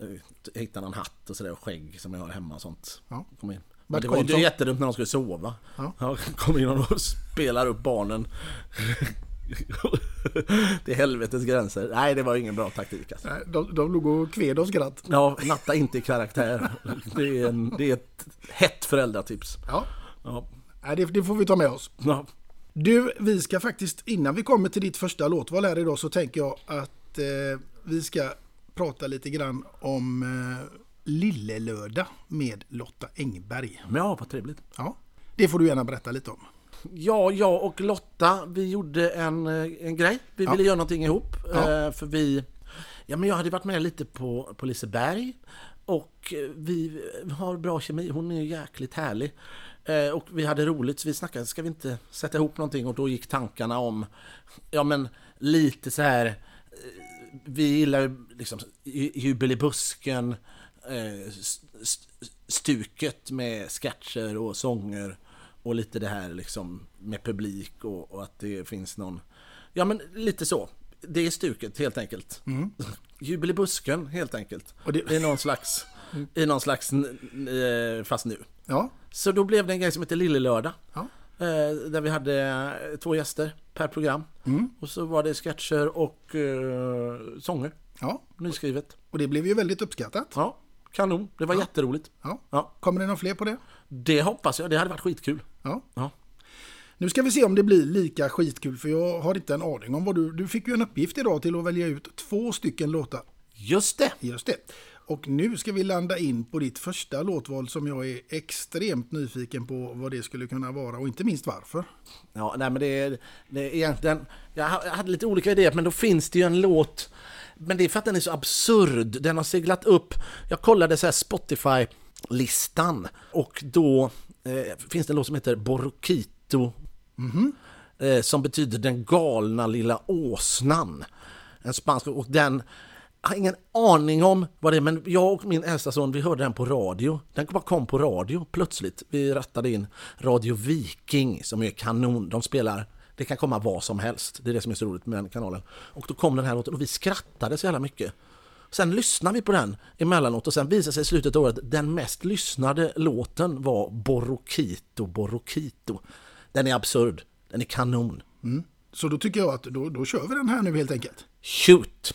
eh, hittade någon hatt och sådär och skägg som jag har hemma och sånt. Ja. Kom in. Bert det var ju inte jättedumt när de skulle sova. Ja. Jag kom in och spelar upp barnen. Till helvetets gränser. Nej det var ingen bra taktik alltså. Nej, De, de låg och kved av skratt. Ja, natta inte i karaktär. Det är, en, det är ett hett föräldratips. Ja, Ja. Nej, det, det får vi ta med oss. Ja. Du, vi ska faktiskt, innan vi kommer till ditt första låtval här idag så tänker jag att eh, vi ska prata lite grann om eh, Lillelördag med Lotta Engberg. Ja, vad trevligt. Ja, det får du gärna berätta lite om. Ja, jag och Lotta, vi gjorde en, eh, en grej. Vi Ja. ville göra någonting ihop. Ja. eh, För vi... Ja, men jag hade varit med lite på, på Liseberg. Och eh, vi har bra kemi. Hon är ju jäkligt härlig. Och vi hade roligt, så vi snackade, ska vi inte sätta ihop någonting? Och då gick tankarna om, ja men lite så här... Vi gillar liksom ju- jubel i busken, stuket med sketcher och sånger och lite det här liksom med publik och, och att det finns någon... Ja men lite så. Det är stuket helt enkelt. Jubel i busken helt enkelt. Och det- I någon slags... I någon slags... eh, Fast nu. Ja, Så då blev det en grej som heter Lillelördag. Ja. Eh, Där vi hade eh, två gäster per program. Mm. Och så var det sketcher och eh, sånger. ja. Nyskrivet. Och det blev ju väldigt uppskattat. Ja, kanon. Det var jätteroligt. Ja. Ja. Kommer det några fler på det? Det hoppas jag. Det hade varit skitkul. Ja. Ja. Nu ska vi se om det blir lika skitkul för jag har inte en aning om vad du... Du fick ju en uppgift idag till att välja ut två stycken låtar. Just det! Just det. Och nu ska vi landa in på ditt första låtval som jag är extremt nyfiken på vad det skulle kunna vara och inte minst varför. Ja, nej men det är, det är egentligen... Jag hade lite olika idéer, men då finns det ju en låt... Men det är för att den är så absurd. Den har seglat upp. Jag kollade så Spotify-listan och då eh, finns det en låt som heter Borokito. Eh, som betyder den galna lilla åsnan. En spansk och den... Jag har ingen aning om vad det är, men jag och min äldsta son, vi hörde den på radio. Den bara kom på radio plötsligt. Vi rattade in Radio Viking som är kanon. De spelar, det kan komma vad som helst. Det är det som är så roligt med den kanalen. Och då kom den här låten och vi skrattade så jävla mycket. Sen lyssnade vi på den emellanåt och sen visade sig i slutet av året den mest lyssnade låten var Borokito, Borokito. Den är absurd, den är kanon. Så då tycker jag att då, då kör vi den här nu helt enkelt. Shoot!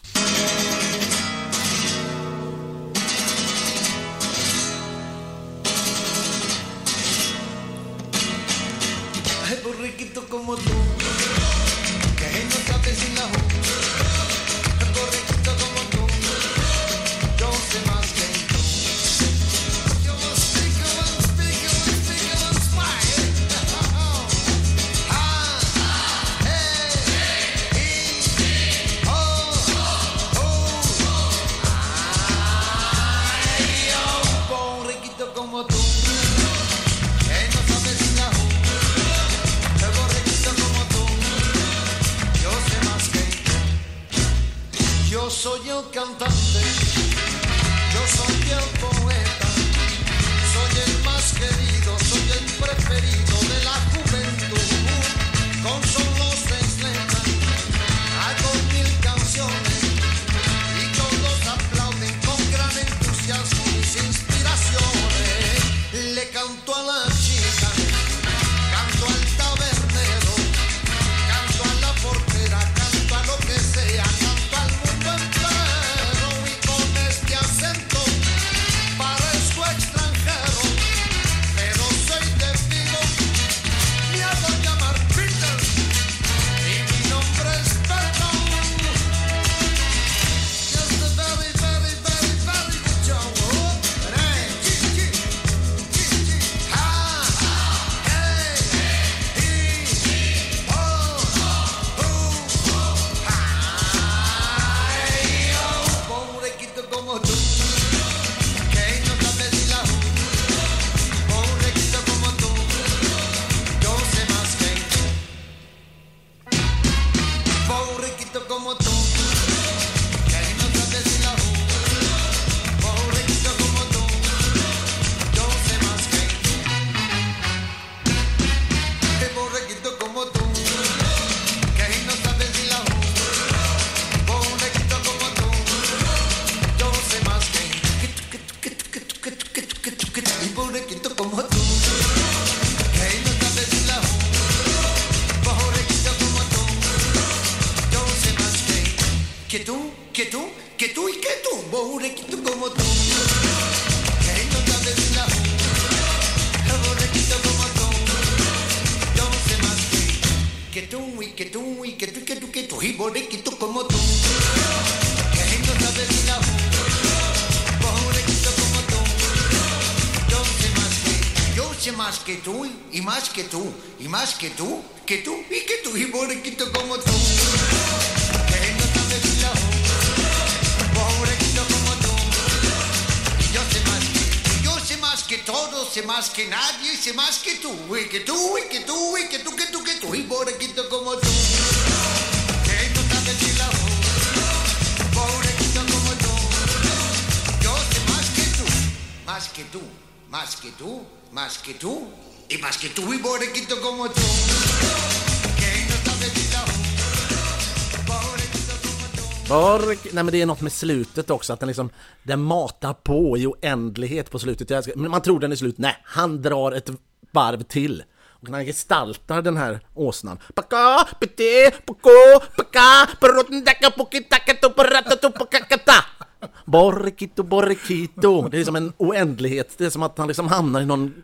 Que tú, y más que tú, y pobrequito como tú. Que nej men det är något med slutet också, att den liksom, den matar på i oändlighet på slutet. Jag älskar- Men man tror den är slut, nej, han drar ett varv till. Och när han gestaltar den här åsnan. Paka, pete, poko, paka, perotendaka, pokitakato, paratato, pokakata. Borkito, borkito. Det är som en oändlighet. Det är som att han liksom hamnar i någon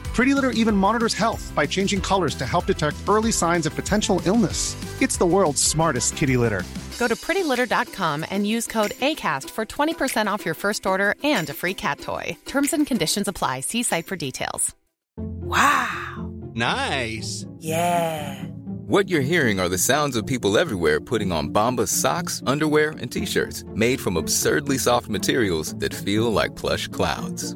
Pretty Litter even monitors health by changing colors to help detect early signs of potential illness. It's the world's smartest kitty litter. Go to prettylitter.com and use code ACAST for 20% off your first order and a free cat toy. Terms and conditions apply. See site for details. Wow. Nice. Yeah. What you're hearing are the sounds of people everywhere putting on Bombas socks, underwear, and t-shirts made from absurdly soft materials that feel like plush clouds.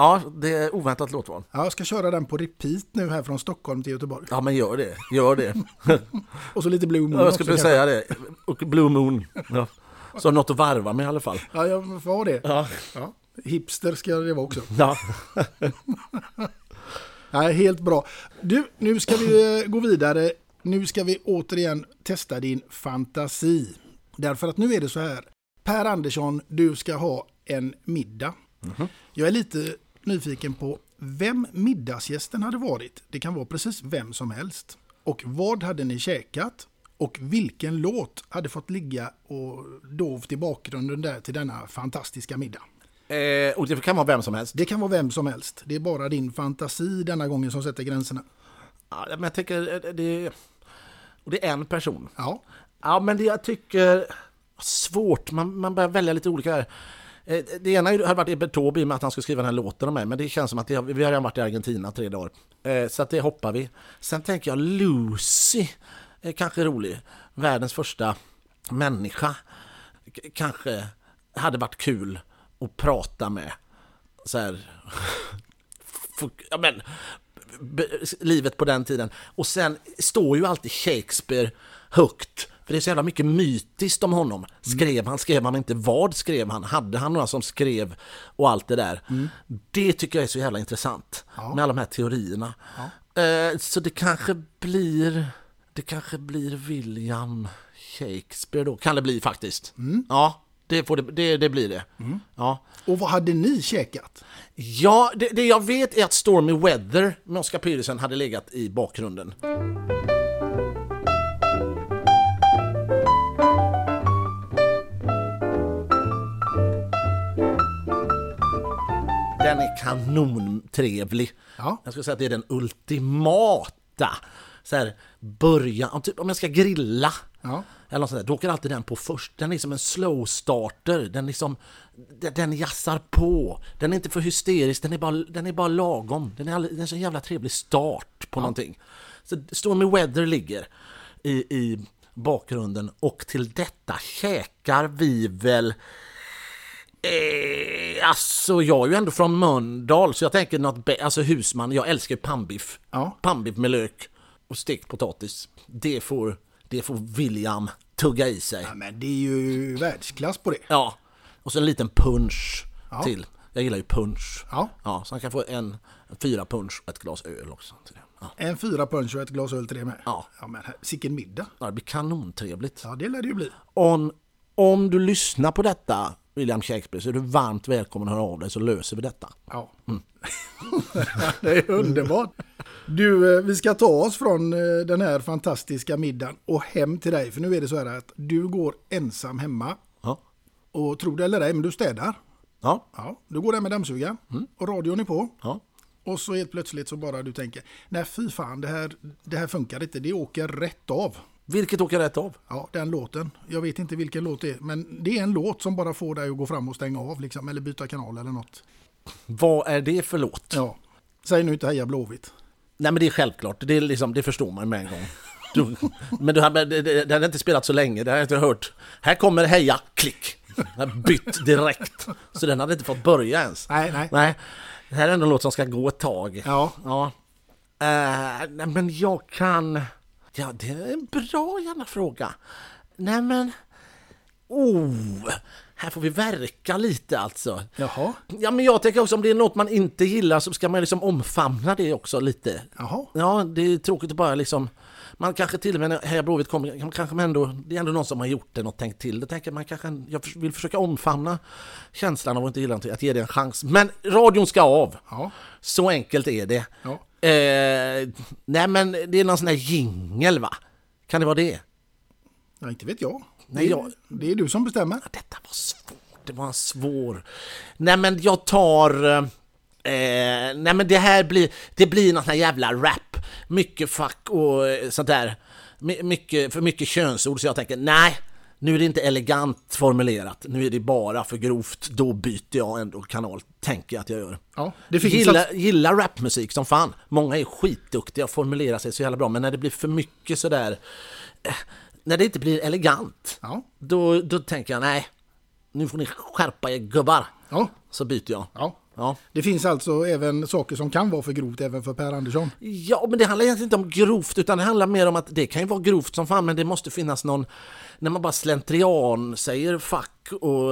Ja det är oväntat låtval. Ja, jag ska köra den på repeat nu här från Stockholm till Göteborg. Ja men gör det, gör det. Och så lite Blue Moon Ja, jag också, skulle kanske. säga det. Och Blue Moon. Ja. Så något att varva med i alla fall. Ja, jag får det. Ja. Ja. Hipster ska det vara också. Ja. Nej, helt bra. Du, nu ska vi eh, gå vidare. Nu ska vi återigen testa din fantasi. Därför att nu är det så här. Per Andersson, du ska ha en middag. Jag är lite nyfiken på vem middagsgästen hade varit. Det kan vara precis vem som helst. Och vad hade ni käkat? Och vilken låt hade fått ligga och dovt i bakgrunden där till denna fantastiska middag? Eh, och det kan vara vem som helst. Det kan vara vem som helst. Det är bara din fantasi denna gången som sätter gränserna. Ja, men jag tänker, eh, det, och det är en person. Ja. Ja, men det jag tycker... Svårt, man, man börjar välja lite olika här. Eh, det ena hade varit Ebert Taube i och med att han skulle skriva den här låten om mig, men det känns som att det, vi har redan varit i Argentina tre dagar. Eh, så att det hoppar vi. Sen tänker jag Lucy är kanske rolig. Världens första människa. K- kanske hade varit kul att prata med. Så här... Ja, men, livet på den tiden. Och sen står ju alltid Shakespeare högt. För det är så jävla mycket mytiskt om honom. Skrev han, skrev han inte, vad skrev han? Hade han några som skrev och allt det där? Det tycker jag är så jävla intressant. Med alla de här teorierna. Eh, Så det kanske blir, det kanske blir William Shakespeare då. Kan det bli faktiskt. Ja, det, får det, det, det blir det. Ja. Och vad hade ni käkat? Ja, det, det jag vet är att Stormy Weather med Oscar Peterson hade legat i bakgrunden. Den är kanontrevlig. Ja. Jag skulle säga att det är den ultimata så här, början, om, typ, om jag ska grilla Ja. eller något sånt där, då åker alltid den på först. Den är som en slow starter, den, är som, den, den jassar på. Den är inte för hysterisk, den är bara, den är bara lagom. Den är, all, den är så jävla trevlig start på någonting. Så Stormy Weather ligger i, i bakgrunden och till detta käkar vi väl Eh, alltså jag är ju ändå från Mölndal så jag tänker något, alltså husman, jag älskar pannbiff. Ja. Pannbiff med lök och stekt potatis. Det får, det får William tugga i sig. Ja, men det är ju världsklass på det. Ja, och så en liten punch Ja. till. Jag gillar ju punch. Ja. Ja, så han kan få en fyra punch och ett glas öl också. Ja. En fyra punch och ett glas öl till det med. Ja. ja men sicken middag. Ja, det blir kanontrevligt. Ja, det lär det ju bli. Om, om du lyssnar på detta, William Shakespeare, så är du varmt välkommen att höra av dig så löser vi detta. Ja. det är underbart. Du, eh, vi ska ta oss från eh, den här fantastiska middagen och hem till dig. För nu är det så här att du går ensam hemma. Ja. Och tro det eller ej, men du städar. Ja. Ja, du går där med dammsugaren och radion är på. Ja. Och så helt plötsligt så bara du tänker, nej fy fan, det här, det här funkar inte, det åker rätt av. Vilket åker rätt av? Ja, den låten. Jag vet inte vilken låt det är, men det är en låt som bara får dig att gå fram och stänga av liksom, eller byta kanal eller något. Vad är det för låt? Ja. Säg nu inte heja Blåvitt. Nej men det är självklart, det, är liksom, det förstår man med en gång. Du, men du, det hade inte spelat så länge, det har jag inte hört. Här kommer Heja, klick! Den har bytt direkt. Så den hade inte fått börja ens. Nej, nej. Nej, det här är ändå en låt som ska gå ett tag. Ja. ja. Eh, nej men jag kan... Ja, det är en bra jävla fråga. Nej men... Oh, här får vi verka lite alltså. Jaha. Ja men jag tänker också om det är något man inte gillar så ska man liksom omfamna det också lite. Jaha. Ja, det är tråkigt att bara liksom... Man kanske till och med när Heja Blåvitt kommer, kanske man ändå, det är ändå någon som har gjort det och tänkt till det. Tänker man kanske, jag vill försöka omfamna känslan av att inte gilla någonting, att ge det en chans. Men radion ska av! Ja. Så enkelt är det. Ja. Eh, nej men det är någon sån här jingel va? Kan det vara det? Ja, inte vet jag. Nej, det, jag- det är du som bestämmer. Detta var svårt, det var en svår... Nej men jag tar... Eh, nej men det här blir, det blir någon sån här jävla rap. Mycket fuck och eh, sånt där. My, mycket, för mycket könsord så jag tänker nej, nu är det inte elegant formulerat. Nu är det bara för grovt. Då byter jag ändå kanal, tänker jag att jag gör. Ja, det finns gillar, alltså- gillar rapmusik som fan. Många är skitduktiga och formulerar sig så jävla bra, men när det blir för mycket sådär... Eh, när det inte blir elegant, Ja. då, då tänker jag nej, nu får ni skärpa er gubbar. Ja. Så byter jag. Ja. Ja. Det finns alltså även saker som kan vara för grovt även för Per Andersson. ja, men det handlar egentligen inte om grovt, utan det handlar mer om att det kan ju vara grovt som fan, men det måste finnas någon, när man bara slentrian säger fuck och,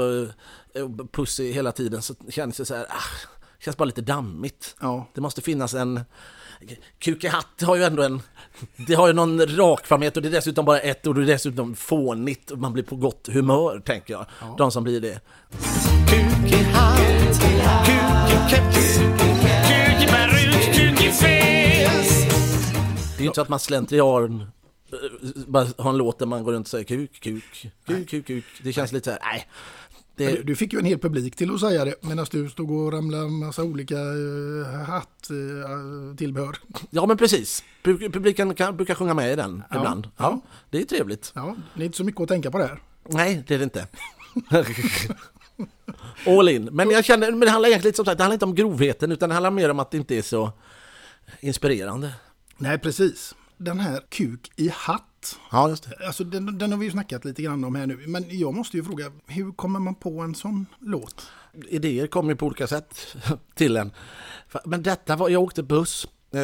och pussy hela tiden så känns det så här, ah, känns bara lite dammigt. Ja. Det måste finnas en Kuk i hatt har ju ändå en... Det har ju någon rakframhet och det är dessutom bara ett ord och det är dessutom fånigt och man blir på gott humör, tänker jag. De som blir det. Kuk i hatt, kuk i keps, kuk i peruk, kuk i fes. Det är ju inte så att man slentrian bara har en låt där man går runt och säger kuk, kuk, kuk, kuk, kuk. Det känns lite så här, nej. Det, Du, du fick ju en hel publik till att säga det medan du stod och ramlade en massa olika uh, hatt-tillbehör. ja men precis. Pu- Publiken kan, brukar sjunga med i den Ja, ibland. ja. Ja, det är trevligt. ja, det är inte så mycket att tänka på där. Nej, det är det inte. All in. Men jag känner, men det handlar egentligen som sagt, det handlar inte om grovheten utan det handlar mer om att det inte är så inspirerande. Nej, precis. Den här kuk i hatt. Ja, just det. Alltså den, den har vi ju snackat lite grann om här nu. Men jag måste ju fråga, hur kommer man på en sån låt? Idéer kommer ju på olika sätt till en. Men detta var, jag åkte buss. Eh,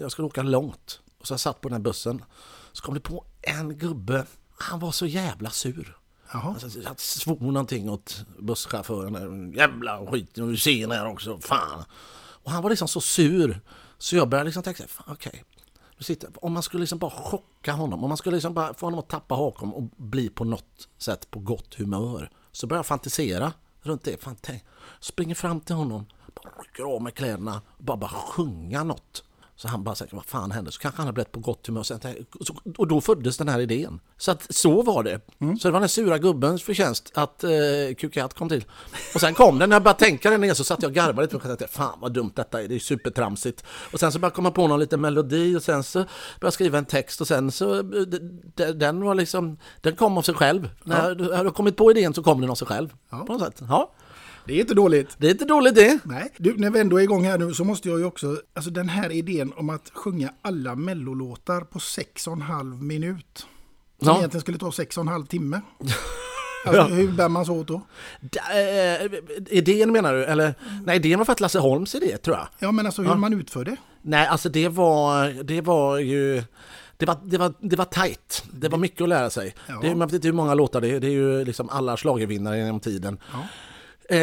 Jag skulle åka långt. Och så jag satt på den här bussen. Så kom det på en gubbe. Han var så jävla sur. Jaha. Alltså, jag svor någonting åt busschauffören. Jävla skit, och du ser här också, fan. Och han var liksom så sur. Så jag började liksom tänka, okej. Nu sitter- Om man skulle liksom bara chocka honom, om man skulle liksom bara få honom att tappa hakan och bli på något sätt på gott humör. Så börjar jag fantisera runt det. Fan, tänk, springer fram till honom, bara rycker av mig kläderna och bara, bara sjunga något. Så han bara säger, vad fan händer? Så kanske han har blivit på gott humör. Och då föddes den här idén. Så att så var det. Så det var den sura gubbens förtjänst att eh, Kukat kom till. Och sen kom den, när jag började tänka den igen så satt jag och garvade lite och tänkte, fan vad dumt detta är, det är supertramsigt. Och sen så började jag komma på någon liten melodi och sen så började jag skriva en text och sen så, eh, den var liksom, den kom av sig själv. När jag hade kommit på idén så kom den av sig själv. På något sätt. Ja, Det är inte dåligt. det är inte dåligt det. Nej. Du, när vi ändå är igång här nu så måste jag ju också, alltså den här idén om att sjunga alla mellolåtar på sex och en halv minut. Som Ja. egentligen skulle ta sex och en halv timme. Alltså, Hur bär man sig åt då? D- eh, idén menar du? Eller? Nej, idén var för att Lasse Holms idé tror jag. Ja, men alltså hur Ja. man utför det. Nej, alltså det var, det var ju... Det var, det, var, det var tajt. Det var mycket att lära sig. Ja. Det man vet inte hur många låtar det är. Det är ju liksom alla schlagervinnare genom tiden. Eh,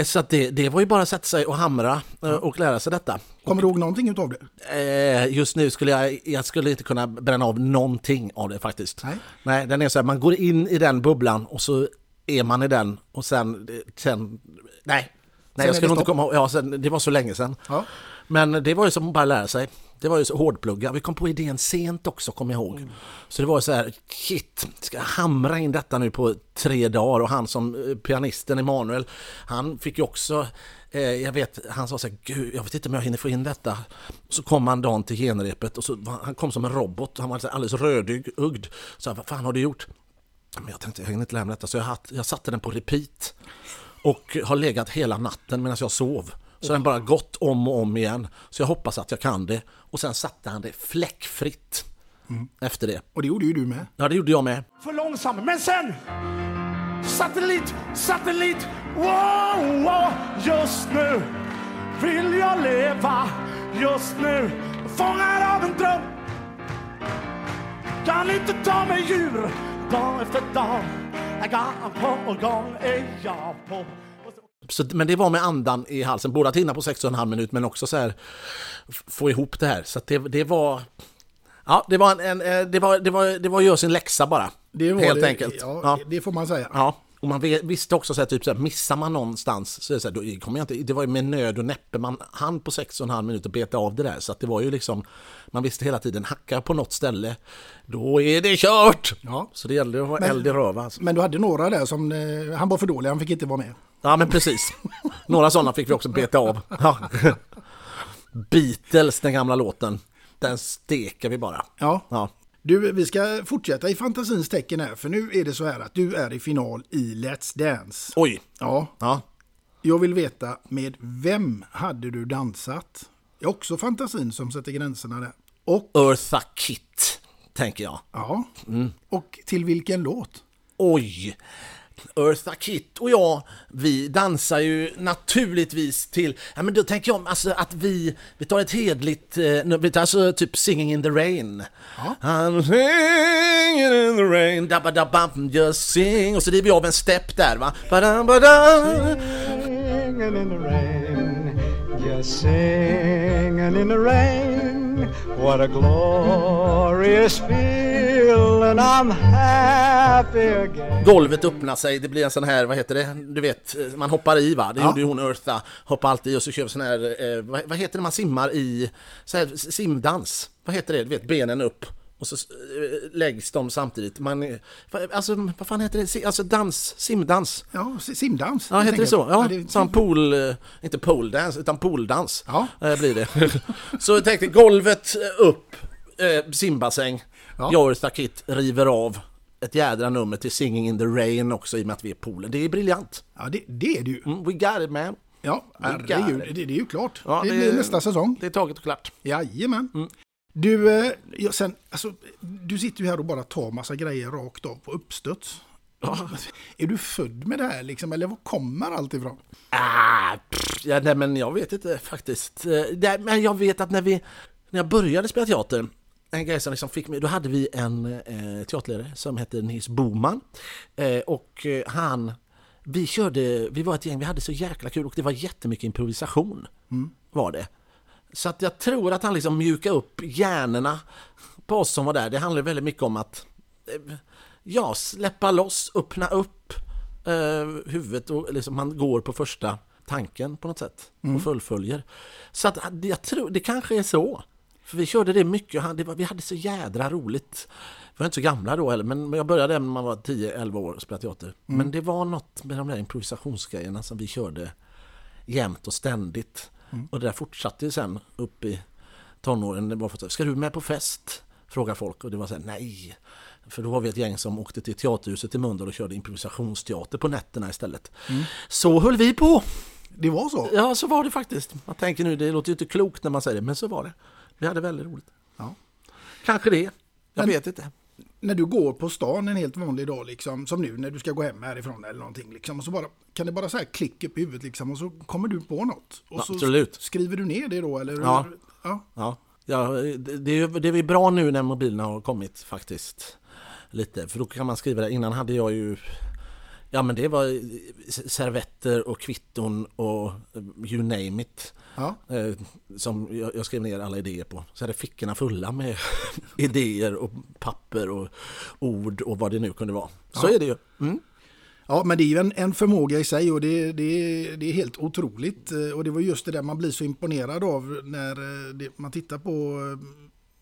Så att det, det var ju bara att sätta sig och hamra eh, och lära sig detta. Kommer du ihåg någonting utav det? Eh, Just nu skulle jag, jag skulle inte kunna bränna av någonting av det faktiskt. Nej. Nej, den är så här, man går in i den bubblan och så är man i den och sen, sen nej. Nej, är jag skulle inte komma ihåg, ja, sen, det var så länge sedan. Ja. Men det var ju som att bara lära sig. Det var ju så hårdplugga. Vi kom på idén sent också, kommer jag ihåg. Så det var så här, shit, ska jag hamra in detta nu på tre dagar? Och han som eh, pianisten Emanuel, han fick ju också, eh, jag vet, han sa så här, gud, jag vet inte om jag hinner få in detta. Så kom han dagen till genrepet och så, han kom som en robot, han var så alldeles rödögd. Så vad fan har du gjort? Men jag tänkte, jag hinner inte lämna detta, så jag, hatt, jag satte den på repeat. Och har legat hela natten medan jag sov. Så den bara gått om och om igen. Så jag hoppas att jag kan det. Och sen satte han det fläckfritt efter det. Och det gjorde ju du med. Ja, det gjorde jag med. för långsam. Men sen, satellit, satellit, wow, wow. Just nu vill jag leva, just nu fångad av en dröm. Kan inte ta mig djur, dag efter dag. Gång på gång är jag på. Så, men det var med andan i halsen, både att hinna på 6,5 minut men också så här få ihop det här. Så att det, det var... Ja, det var, en, en, eh, det, var, det, var, det var att göra sin läxa bara. Det var Helt det, enkelt. Ja, Ja. Det får man säga. Ja, och man visste också så här, typ så här, missar man någonstans så så här, då kommer jag inte, det var ju med nöd och näppe man hann på sex och en halv minut och beta av det där så det var ju liksom man visste hela tiden hackar på något ställe då är det kört! Ja. Så det gällde att ha eld i röva. Alltså. Men du hade några där som, eh, han var för dålig, han fick inte vara med. Ja men precis. Några sådana fick vi också beta av. Ja. Beatles, den gamla låten. Den steker vi bara. Ja. Ja. Du, vi ska fortsätta i fantasins tecken här, för nu är det så här att du är i final i Let's Dance. Oj! Ja, Ja. jag vill veta med vem hade du dansat? Det är också fantasin som sätter gränserna där. Och, Eartha Kitt, tänker jag. ja, och till vilken låt? Oj! Eartha Kitt och jag, vi dansar ju naturligtvis till, ja men då tänker jag alltså att vi, vi tar ett hedligt, eh, vi tar alltså typ Singing in the Rain. I'm singing in the rain, dabba dabba, just sing, och så driver vi av en step där va. Badam, badam. Singing in the rain, just singing in the rain. What a glorious feeling, I'm happy again. Golvet öppnar sig, det blir en sån här, vad heter det, du vet, man hoppar i va? Det Ja. gjorde ju hon Eartha, hoppar alltid i och så kör vi sån här, eh, vad, vad heter det man simmar i, så här simdans, vad heter det, du vet benen upp Och så eh, läggs de samtidigt. Man, alltså, vad fan heter det? Alltså dans, simdans. Ja, si- simdans. Ja, heter det så? Ja, det är- som pool, eh, inte pooldance, utan pooldans Ja. eh, blir det. så jag tänkte golvet eh, upp, eh, simbassäng. Ja. Jag och Stakit river av ett jädra nummer till Singing in the Rain också i och med att vi är poolen. Det är briljant. Ja, det, det är det ju. Mm, we got it man. Ja, herregud. Det, det är ju klart. Ja, det, det- blir nästa säsong. Det är taget och klart. Jajamän. Mm. Du, eh, ja, sen, alltså, du sitter ju här och bara tar massa grejer rakt av på uppstuds. Är du född med det här liksom, eller var kommer allt ifrån? Ah, pff, ja, nej, men jag vet inte faktiskt. Eh, nej, Men jag vet att när, vi, när jag började spela teater, en grej som liksom fick mig, då hade vi en eh, teaterledare som hette Nils Boman. Eh, och eh, han, vi körde, vi var ett gäng, vi hade så jäkla kul och det var jättemycket improvisation. Var det. Så att jag tror att han liksom mjukade upp hjärnorna på oss som var där. Det handlar väldigt mycket om att eh, ja, släppa loss, öppna upp eh, huvudet och liksom man går på första tanken på något sätt och fullföljer. Så att jag tror, det kanske är så. För vi körde det mycket, och det var, vi hade så jädra roligt. Vi var inte så gamla då heller, men jag började när man var 10-11 år och spelade teater. Men det var något med de där improvisationsgrejerna som vi körde jämt och ständigt. Och det där fortsatte sen upp i tonåren. Det var för att, ska du med på fest? Frågar folk och det var så här, nej. För då var vi ett gäng som åkte till Teaterhuset i Mölndal och körde improvisationsteater på nätterna istället. Så höll vi på! Det var så? Ja, så var det faktiskt. Man tänker nu, det låter ju inte klokt när man säger det, men så var det. Vi hade väldigt roligt. Ja. Kanske det. Jag Men- vet inte. När du går på stan en helt vanlig dag, liksom, som nu när du ska gå hem härifrån eller någonting, liksom, och så bara, kan det bara så här klicka upp i huvudet liksom, och så kommer du på något? Och så Absolut. skriver du ner det då? Eller? Ja. ja. Ja, ja det, det, är, det är bra nu när mobilerna har kommit faktiskt. Lite, för då kan man skriva det. Innan hade jag ju Ja men det var servetter och kvitton och you name it. Ja. Eh, som jag, skrev ner alla idéer på. Så hade fickorna fulla med idéer och papper och ord och vad det nu kunde vara. Så Ja. är det ju. Mm. Ja, men det är ju en, en förmåga i sig och det, det, det är helt otroligt. Eh, Och det var just det där man blir så imponerad av när eh, det, man tittar på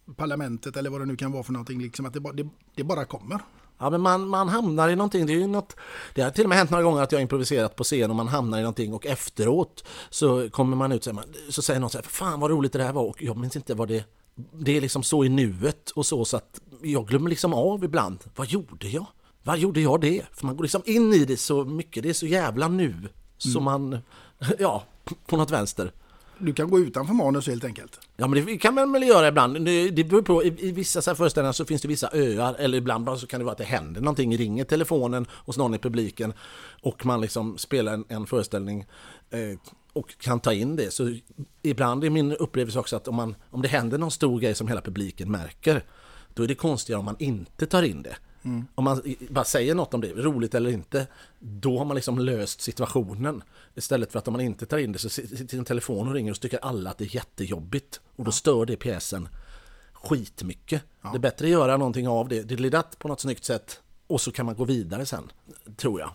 eh, parlamentet eller vad det nu kan vara för någonting. Liksom, att det, bara- det, det bara kommer. Ja men man, man hamnar i någonting, det är ju något Det har till och med hänt några gånger att jag har improviserat på scen och man hamnar i någonting och efteråt så kommer man ut så, man, så säger någon så här, fan vad roligt det där var och jag minns inte vad det Det är liksom så i nuet och så så att jag glömmer liksom av ibland, vad gjorde jag? Vad gjorde jag det? För man går liksom in i det så mycket, det är så jävla nu så man, ja, på något vänster. Du kan gå utanför manus helt enkelt. Ja men det kan man väl göra ibland. Det, det beror på, i, i vissa så här föreställningar så finns det vissa öar eller ibland bara så kan det vara att det händer någonting, ringer telefonen hos någon i publiken och man liksom spelar en, en föreställning eh, och kan ta in det. Så ibland är min upplevelse också att om, man, om det händer någon stor grej som hela publiken märker då är det konstigare om man inte tar in det. Om man bara säger något om det, roligt eller inte, då har man liksom löst situationen. Istället för att om man inte tar in det så sitter en telefon och ringer och så tycker alla att det är jättejobbigt. Och då stör det pjäsen skitmycket. Det är bättre att göra någonting av det, det blir på något snyggt sätt och så kan man gå vidare sen, tror jag.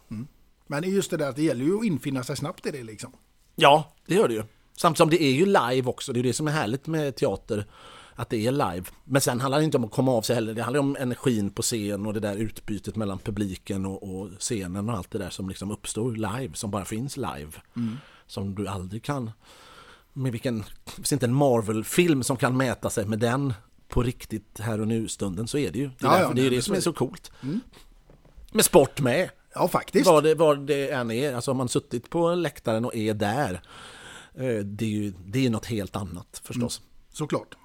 Men det är just det där att det gäller ju att infinna sig snabbt i det liksom. Ja, det gör det ju. Samtidigt som det är ju live också, det är det som är härligt med teater. Att det är live. Men sen handlar det inte om att komma av sig heller. Det handlar om energin på scen och det där utbytet mellan publiken och, och scenen och allt det där som liksom uppstår live, som bara finns live. Som du aldrig kan... Med vilken... Det finns inte en Marvel-film som kan mäta sig med den på riktigt här och nu-stunden, så är det ju. Det är, Ja, ja, det, är det som är så coolt. Med sport med. Ja, faktiskt. Vad det, vad det än är, alltså har man suttit på läktaren och är där, eh, det är ju det är något helt annat förstås. Såklart.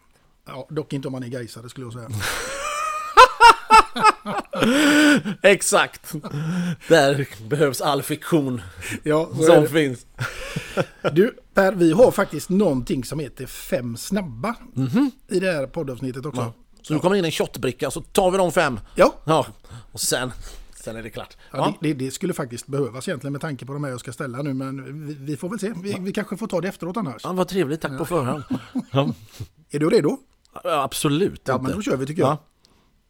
Ja, dock inte om man är gaisare skulle jag säga. Exakt! Där behövs all fiktion Ja, som finns. Du Per, vi har faktiskt någonting som heter Fem snabba i det här poddavsnittet också. Ja. Så nu kommer in en shotbricka så tar vi de fem. Ja. ja. Och sen, sen är det klart. Ja, det, det, det skulle faktiskt behövas egentligen med tanke på de här jag ska ställa nu, men vi, vi får väl se. Vi, vi kanske får ta det efteråt annars. Ja, vad trevligt, tack på förhand. Ja. Är du redo? Absolut Ja, inte. men då kör vi tycker jag. Ja.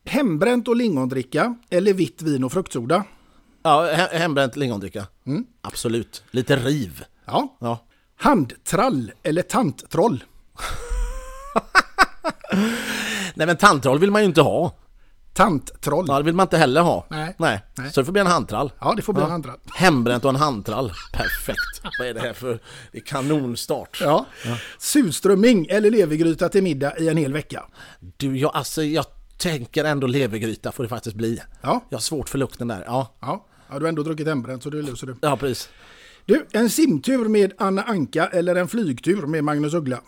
Hembränt och lingondricka eller vitt vin och fruktsoda? Ja, he- hembränt lingondricka. Absolut. Lite riv. Ja. Ja. Handtrall eller tanttroll? Nej men tandtroll vill man ju inte ha. Tanttroll? Ja, det vill man inte heller ha. Nej. Nej. Nej. Så det får bli en handtrall. Ja, det får bli en handtrall. Hembränt och en handtrall. Perfekt. Vad är det här för det är kanonstart? Ja. Surströmming eller levergryta till middag i en hel vecka. Du, jag, alltså, jag tänker ändå levergryta får det faktiskt bli. Ja. Jag har svårt för lukten där. Ja, Ja, ja du har ändå druckit hembränt så det löser du. ja precis. Du, en simtur med Anna Anka eller en flygtur med Magnus Uggla?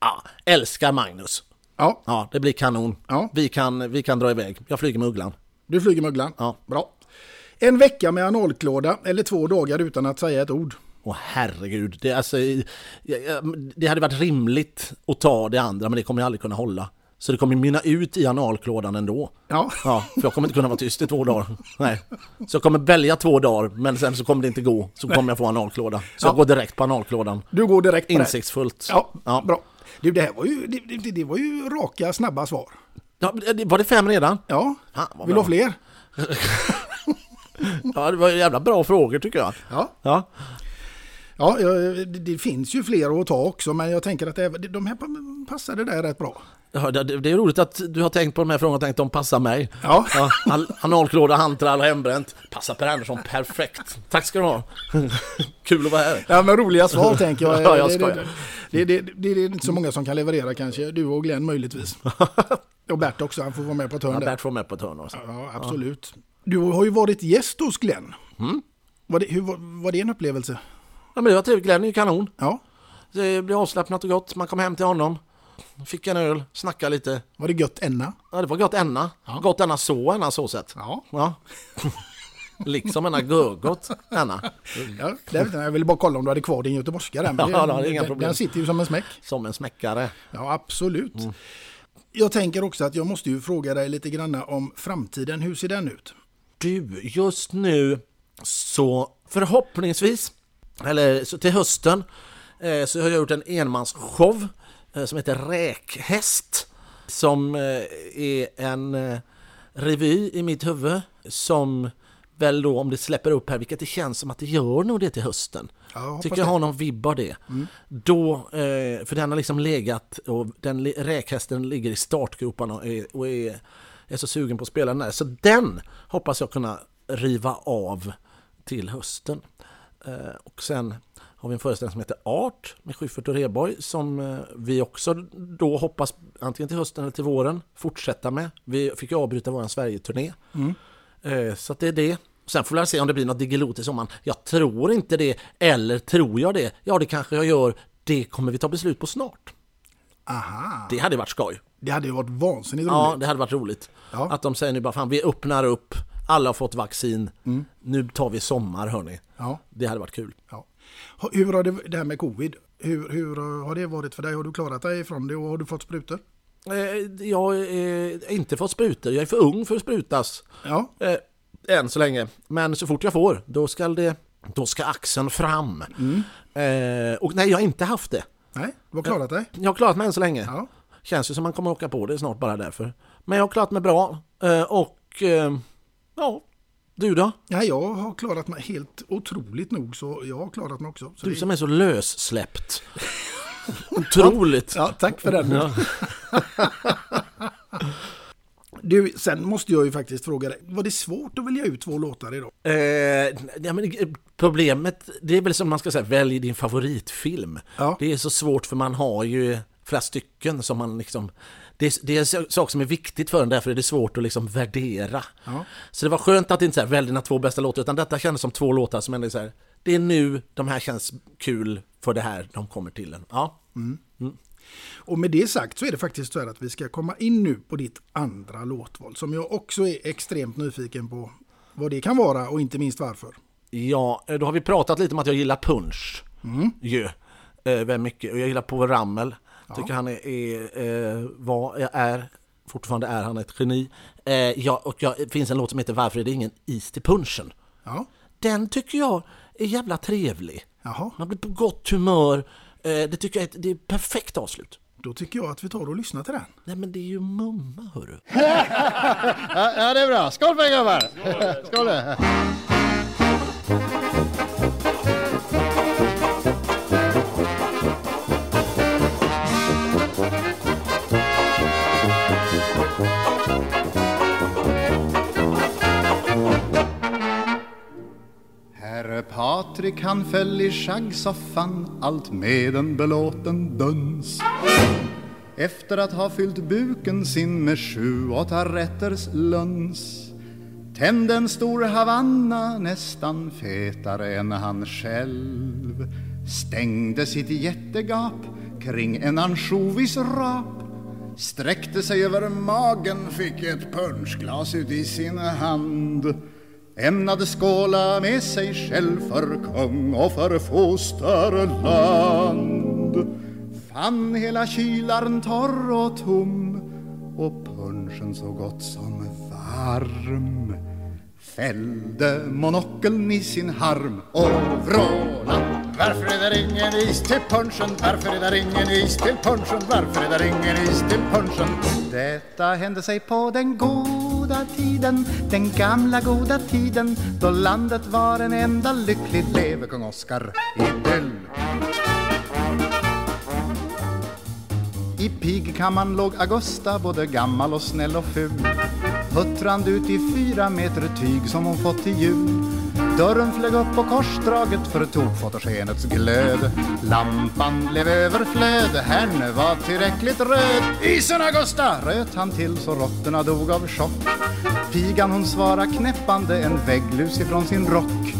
Ja, älskar Magnus. Ja, Ja, det blir kanon. Ja. Vi, kan, vi kan dra iväg. Jag flyger med Ugglan. du flyger med Ugglan? Ja. Bra. En vecka med analklåda eller två dagar utan att säga ett ord? Åh herregud, det, alltså, det hade varit rimligt att ta det andra men det kommer jag aldrig kunna hålla. Så det kommer mynna ut i analklådan ändå. Ja. Ja, för jag kommer inte kunna vara tyst i två dagar. Nej. Så jag kommer välja två dagar men sen så kommer det inte gå. Så kommer jag få analklåda. Så Ja. jag går direkt på analklådan. Du går direkt på det. Insiktsfullt. Ja, Ja. bra. Du, det här var ju, det, det, det var ju raka, snabba svar. Ja, det- var det fem redan? Ja, Fan, vill du ha fler? Ja, det var jävla bra frågor tycker jag. Ja. Ja, Ja, jag- det, finns ju fler att ta också, men jag tänker att de här passade där rätt bra. Ja, det, är roligt att du har tänkt på de här frågorna och tänkt att de passar mig. Ja. an- analklåda, handtrall och hembränt. Passar Per Andersson perfekt. Tack ska du ha. Kul att vara här. Ja, men roliga svar tänker jag. Ja, jag skojar. det, det, det, det är inte så många som kan leverera kanske. Du och Glenn möjligtvis. Och Bert också, han får vara med på ett hörn Ja. Bert får med på ett hörn också. Ja, absolut. Du har ju varit gäst hos Glenn. Var, det, hur, var, var det en upplevelse? Ja, men det var trevligt. Glenn är ju kanon. Ja. Det blev avslappnat och gott. Man kom hem till honom. Fick en öl, snackade lite. Var det gött enna? Ja, det var gott enna. Gott enna så, enna så sett. Ja. ja. liksom enna görgott enna. ja det jag, ville bara kolla om du hade kvar din göteborgska där. Men Ja, det är inga problem. den sitter ju som en smäck. Som en smäckare. Ja, absolut. Mm. Jag tänker också att jag måste ju fråga dig lite grann om framtiden. Hur ser den ut? Du, just nu så förhoppningsvis, eller så till hösten, eh, så har jag gjort en enmansshow som heter Räkhäst. Som eh, är en eh, revy i mitt huvud som väl då om det släpper upp här, vilket det känns som att det gör nog det till hösten. Ja, Tycker jag har någon vibb av det. Då, eh, för den har liksom legat och den räkhästen ligger i startgroparna och är, och är, är så sugen på att spela den där. Så den hoppas jag kunna riva av till hösten. Eh, och sen har vi en föreställning som heter Art med Schyffert och Rheborg som eh, vi också då hoppas antingen till hösten eller till våren fortsätta med. Vi fick ju avbryta vår Sverige-turné. Eh, Så det är det. Sen får vi se om det blir något Diggiloo till sommaren. Jag tror inte det, eller tror jag det? Ja, det kanske jag gör. Det kommer vi ta beslut på snart. Aha. Det hade varit skoj. Det hade varit vansinnigt Ja, roligt. det hade varit roligt. Ja. Att de säger nu bara fan, vi öppnar upp, alla har fått vaccin, nu tar vi sommar hörni. Ja. Det hade varit kul. Ja. Hur har det, det här med covid, hur, hur har det varit för dig? Har du klarat dig ifrån det och har du fått sprutor? Eh, Jag har eh, inte fått sprutor, jag är för ung för att sprutas. Ja. Eh, än så länge. Men så fort jag får, då ska, det, då ska axeln fram. Eh, och nej, jag har inte haft det. Nej, du har klarat dig? Jag har klarat mig än så länge. Ja. Känns ju som man kommer åka på det snart bara därför. Men jag har klarat mig bra. Och ja, du då? Ja, jag har klarat mig helt otroligt nog så jag har klarat mig också. Så Du som är så lössläppt. Otroligt. Ja, tack för den. Ja. Du, sen måste jag ju faktiskt fråga dig, var det svårt att välja ut två låtar idag? Eh, ja, men eh, problemet, det är väl som man ska säga, välj din favoritfilm. Ja. Det är så svårt för man har ju flera stycken som man liksom... Det är, det är en sak- som är viktigt för en, därför är det svårt att liksom värdera. Ja. Så det var skönt att det inte så här, välj dina två bästa låtar, utan detta kändes som två låtar som ändå är så här, det är nu de här känns kul för det här de kommer till en. Ja. Och med det sagt så är det faktiskt så här att vi ska komma in nu på ditt andra låtval som jag också är extremt nyfiken på vad det kan vara och inte minst varför. Ja, eh, då har vi pratat lite om att jag gillar punch. Ju. Eh, väldigt mycket. Och jag gillar Povel Ramel. Tycker han är, är eh, var, är, fortfarande är han ett geni. Eh, ja, och jag, det finns en låt som heter Varför är det ingen is till punchen? Ja, Den tycker jag är jävla trevlig. Jaha. Man blir på gott humör. Eh, det tycker jag är, ett- det är ett perfekt avslut. då tycker jag att vi tar och lyssnar till den. Nej men det är ju mumma hörru. Ja, ja, det är bra. Skål på er gubbar! Skål! Patrik han föll i schaggsoffan, allt med en belåten duns. Efter att ha fyllt buken sin med sju, åtta rätters luns tände en stor Havanna nästan fetare än han själv stängde sitt jättegap kring en ansjovisrap sträckte sig över magen, fick ett punschglas ut i sin hand ämnade skåla med sig själv för kung och för fosterland. Fann hela kylaren torr och tom och punschen så gott som varm fällde monokeln i sin harm och vråla' varför är det ingen is till punchen? Varför är det ingen is till punchen? Varför är det ingen is till punchen? Detta hände sig på den goda tiden Den gamla goda tiden Då landet var en enda lycklig leve kung Oscar idyll I pigkammaren låg Augusta både gammal och snäll och ful Huttrande ut i fyra meter tyg som hon fått till jul. Dörren flög upp på korsdraget förtog fotogenets glöd. Lampan blev överflöd, henne var tillräckligt röd. Isen Augusta! röt han till så råttorna dog av chock. Pigan hon svara knäppande en vägglus ifrån sin rock.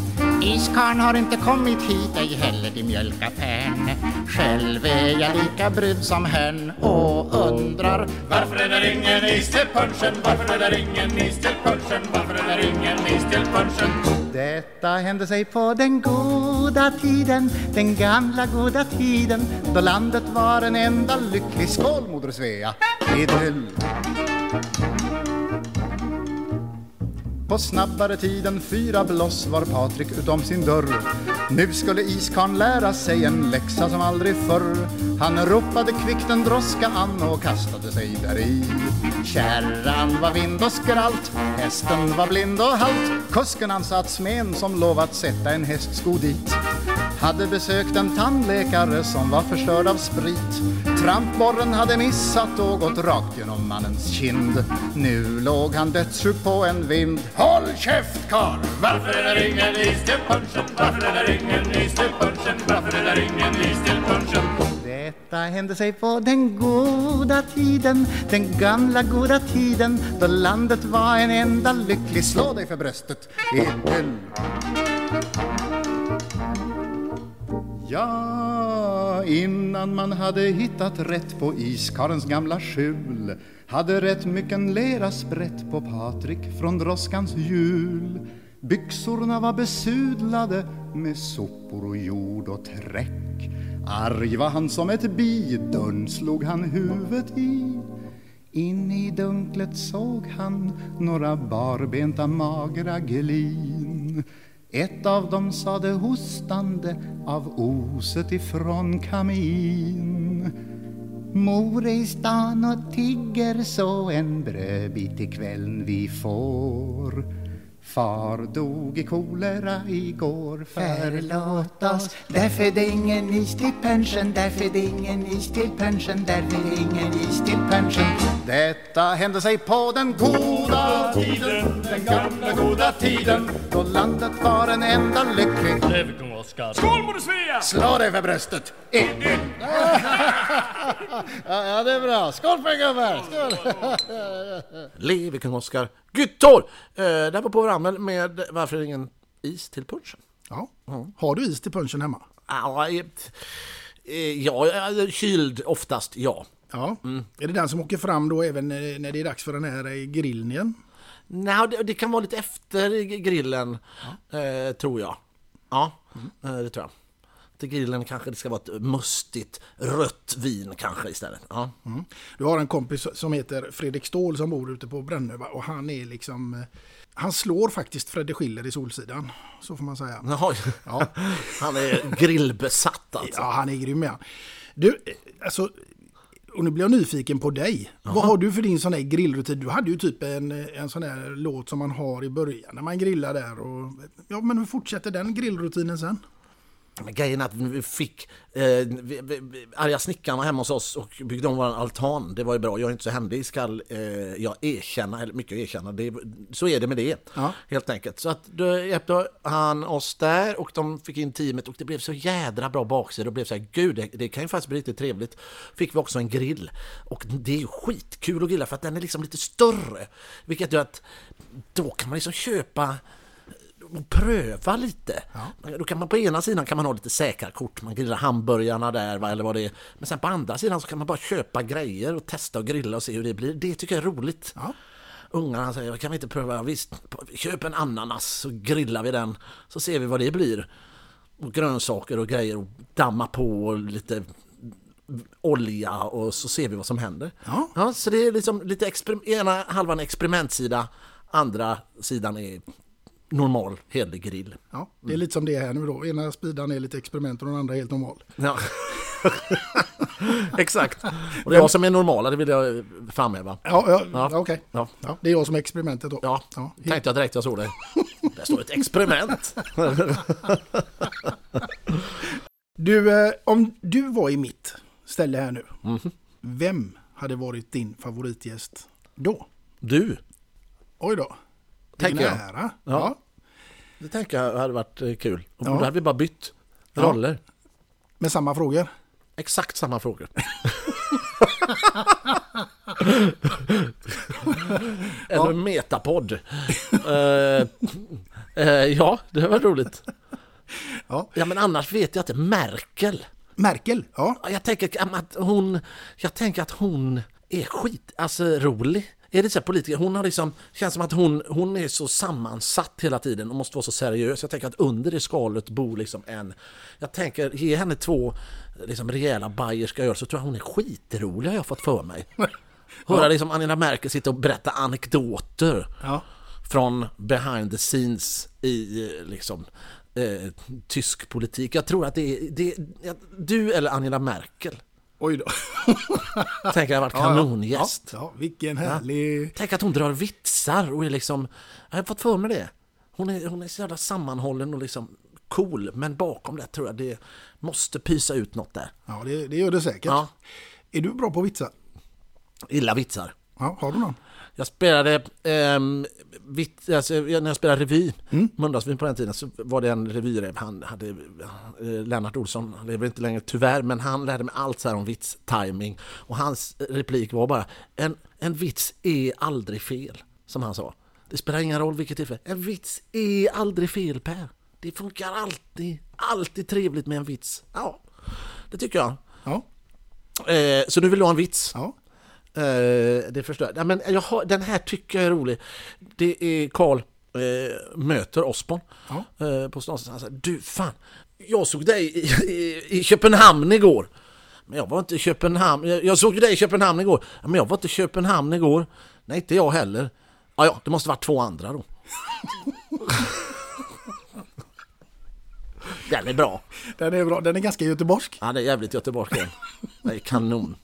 Iskarn har inte kommit hit, ej heller i mjölkaffären Själv är jag lika brydd som herrn och undrar Varför är det ingen is till punchen? Varför är det ingen is till punchen? Varför är det ingen is till punchen? Detta hände sig på den goda tiden, den gamla goda tiden då landet var en enda lycklig skål, moder Svea, idyll. På snabbare tid än fyra bloss var Patrik utom sin dörr. Nu skulle iskan lära sig en läxa som aldrig förr. Han ropade kvickt en droska an och kastade sig där i. Kärran var vind och skralt, hästen var blind och halt. Kusken han satt smen som lovat sätta en hästsko dit hade besökt en tandläkare som var förstörd av sprit Trampborren hade missat och gått rakt genom mannens kind Nu låg han dödssjuk på en vind Håll käft karl! Varför är det ingen is till punchen? Varför är det ingen is till punchen? Varför är det ingen is till punchen? Detta hände sig på den goda tiden Den gamla goda tiden Då landet var en enda lycklig Slå dig för bröstet idyll Ja, innan man hade hittat rätt på iskarens gamla skjul hade rätt mycken lera sprätt på Patrik från droskans hjul. Byxorna var besudlade med sopor och jord och träck. Arg var han som ett bi, dörren slog han huvudet i. In i dunklet såg han några barbenta magra glin ett av dem sade hostande av oset ifrån kamin. Mor är i stan och tigger så en brödbit ikväll vi får. Far dog i kolera igår Förlåt oss. Därför är det ingen is till pension Därför är det ingen is till pension Därför är det ingen is till pension. Detta hände sig på den goda tiden Den gamla goda tiden Då landet var en enda lycklig Oscar! Skål moder Svea! Slå dig för bröstet! Ja, ja, det är bra. Skål för gubbar! Skål! Leve kung Oscar. Gyttor! Eh, där var på Ramel med Varför är det ingen is till punchen? Ja. Har du is till punchen hemma? Ja, eh, eh, ja, eh, kyld oftast, ja. Ja. Är det den som åker fram då även när det är dags för den här grillen igen? Nej, det, det kan vara lite efter grillen, eh, tror jag. Ja, eh, det tror jag. Till grillen kanske det ska vara ett mustigt rött vin kanske istället. Ja. Mm. Du har en kompis som heter Fredrik Ståhl som bor ute på Brännö och han är liksom... eh, Han slår faktiskt Fredde Schiller i Solsidan. Så får man säga. Jaha. Ja. Han är grillbesatt alltså. Ja, han är grym ja. Du, eh, alltså... Och nu blir jag nyfiken på dig. Vad har du för din sån här grillrutin? Du hade ju typ en, en sån här låt som man har i början när man grillar där. Och, ja, men hur fortsätter den grillrutinen sen? Men grejen är att vi fick, eh, vi, vi, arga snickaren var hemma hos oss och byggde om vår altan. Det var ju bra. Jag är inte så händig skall eh, jag erkänna, eller mycket erkänna. Det, så är det med det, Ja. helt enkelt. Så att då hjälpte han oss där och de fick in teamet och det blev så jädra bra baksida. Och blev så här, gud, det, det kan ju faktiskt bli riktigt trevligt. Fick vi också en grill. Och det är ju skitkul att grilla för att den är liksom lite större. Vilket gör att då kan man liksom köpa och pröva lite. Då kan man på ena sidan kan man ha lite säkra kort, man grillar hamburgarna där va, eller vad det är. Men sen på andra sidan så kan man bara köpa grejer och testa och grilla och se hur det blir. Det tycker jag är roligt. Ungarna säger, kan vi inte pröva? Visst, köp en ananas så grillar vi den så ser vi vad det blir. Och grönsaker och grejer och damma på och lite olja och så ser vi vad som händer. Ja. så det är liksom lite ena halvan experimentsida, andra sidan är normal, hederlig grill. Ja, det är lite som det är här nu då. Ena spidan är lite experiment och den andra är helt normal. Ja. Exakt. Och det är jag som är normala, det vill jag framhäva. Ja, ja, ja. okej. Ja. Ja, det är jag som är experimentet då. Ja, tänkte jag direkt jag såg det. Där står ett experiment. Du, eh, om du var i mitt ställe här nu, Mhm. vem hade varit din favoritgäst då? Du. Oj då. Tänker jag. ära. Ja. Det tänker jag hade varit eh, kul. Och Ja. Då hade vi bara bytt Ja. roller. Med samma frågor? Exakt samma frågor. En metapodd. Eh, eh, ja, det var roligt. Ja. ja, men annars vet jag inte. Merkel. Merkel, ja. Jag tänker att hon, jag tänker att hon är skit, alltså rolig. Är det så här politiker? Hon har liksom, känns som att hon, hon är så sammansatt hela tiden och måste vara så seriös. Jag tänker att under det skalet bor liksom en, jag tänker ge henne två liksom rejäla bayerska öl så tror jag hon är skitrolig har jag fått för mig. Höra Ja. liksom Angela Merkel sitta och berätta anekdoter Ja. från behind the scenes i liksom eh, tysk politik. Jag tror att det är, det är du eller Angela Merkel. Oj då. Tänker jag har varit kanongäst. Ja, ja, vilken härlig... Tänk att hon drar vitsar och är liksom, jag har fått för mig det. Hon är, hon är så jävla sammanhållen och liksom cool, men bakom det tror jag det måste pysa ut något där. Ja, det, det gör det säkert. Ja. Är du bra på vitsar? Illa vitsar. Ja, har du någon? Jag spelade, ehm, vitt, alltså, när jag spelade revy, Mölndalsrevyn på den tiden, så var det en revyräv, han hade, eh, Lennart Olsson, han lever inte längre tyvärr, men han lärde mig allt så här om vits, timing och hans replik var bara, en, en vits är aldrig fel, som han sa. Det spelar ingen roll vilket tillfälle, en vits är aldrig fel Per. Det funkar alltid, alltid trevligt med en vits. Ja, det tycker jag. Ja. Eh, så nu vill du ha en vits? Ja. Eh, det förstår jag. Ja, men jag har, den här tycker jag är rolig. Det är Karl eh, möter Osborn eh, på stan. Han säger, du fan, jag såg dig i, i, i Köpenhamn igår. Men jag var inte i Köpenhamn. Jag, jag såg dig i Köpenhamn igår. Ja, Men jag var inte i Köpenhamn igår. Nej, inte jag heller. Ja, ja, det måste varit två andra då. Den är bra. Den är bra. Den är ganska göteborgsk. Ja, det är jävligt göteborgsk den. Den är kanon.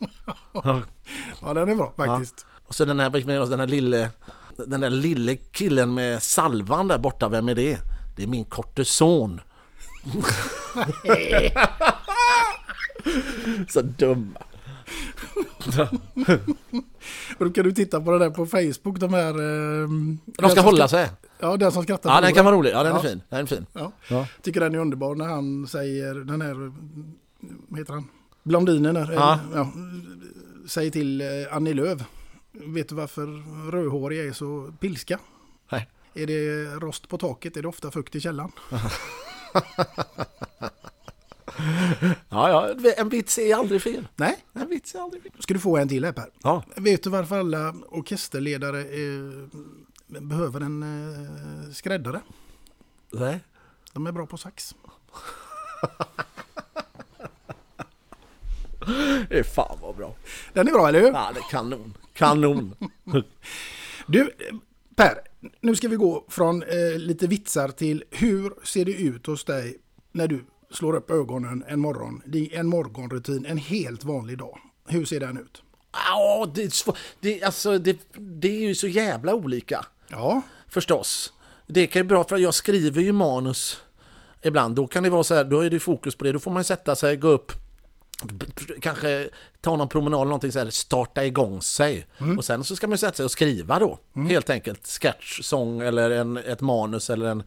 Ja. Ja, den är bra faktiskt. Och så den här, den här lille, den där lille killen med salvan där borta, vem är det? Det är min korte son. så dumma. Och då kan du titta på det där på Facebook, de här... Eh, De ska hålla sig. Ja, den som skrattar. Ja, den kan vara rolig. Ja, den är fin. Den är fin. Ja. Ja. Tycker den är underbar när han säger, den här, vad heter han? Blondinen där. Ja. Ja, säger till eh, Annie Lööf. Vet du varför rödhåriga är så pilska? Nej. Är det rost på taket är det ofta fukt i källaren. Ja, ja, en vits är aldrig fel. Nej. En vits är aldrig fel. Ska du få en till här Per? Ja. Vet du varför alla orkesterledare eh, behöver en eh, skräddare? Nej. De är bra på sax. Det är fan vad bra. Den är bra, eller hur? Ja, det är kanon. Kanon. Du, Per, nu ska vi gå från eh, lite vitsar till hur ser det ut hos dig när du slår upp ögonen en morgon? En morgonrutin, en helt vanlig dag. Hur ser den ut? Ja, det, det, alltså, det, det är ju så jävla olika. Ja. Förstås. Det kan ju bra för jag skriver ju manus ibland. Då kan det vara så här, då är det fokus på det. Då får man sätta sig, gå upp, kanske ta någon promenad eller någonting så här, starta igång sig. Och sen så ska man sätta sig och skriva då. Helt enkelt sketch, sång eller en, ett manus eller en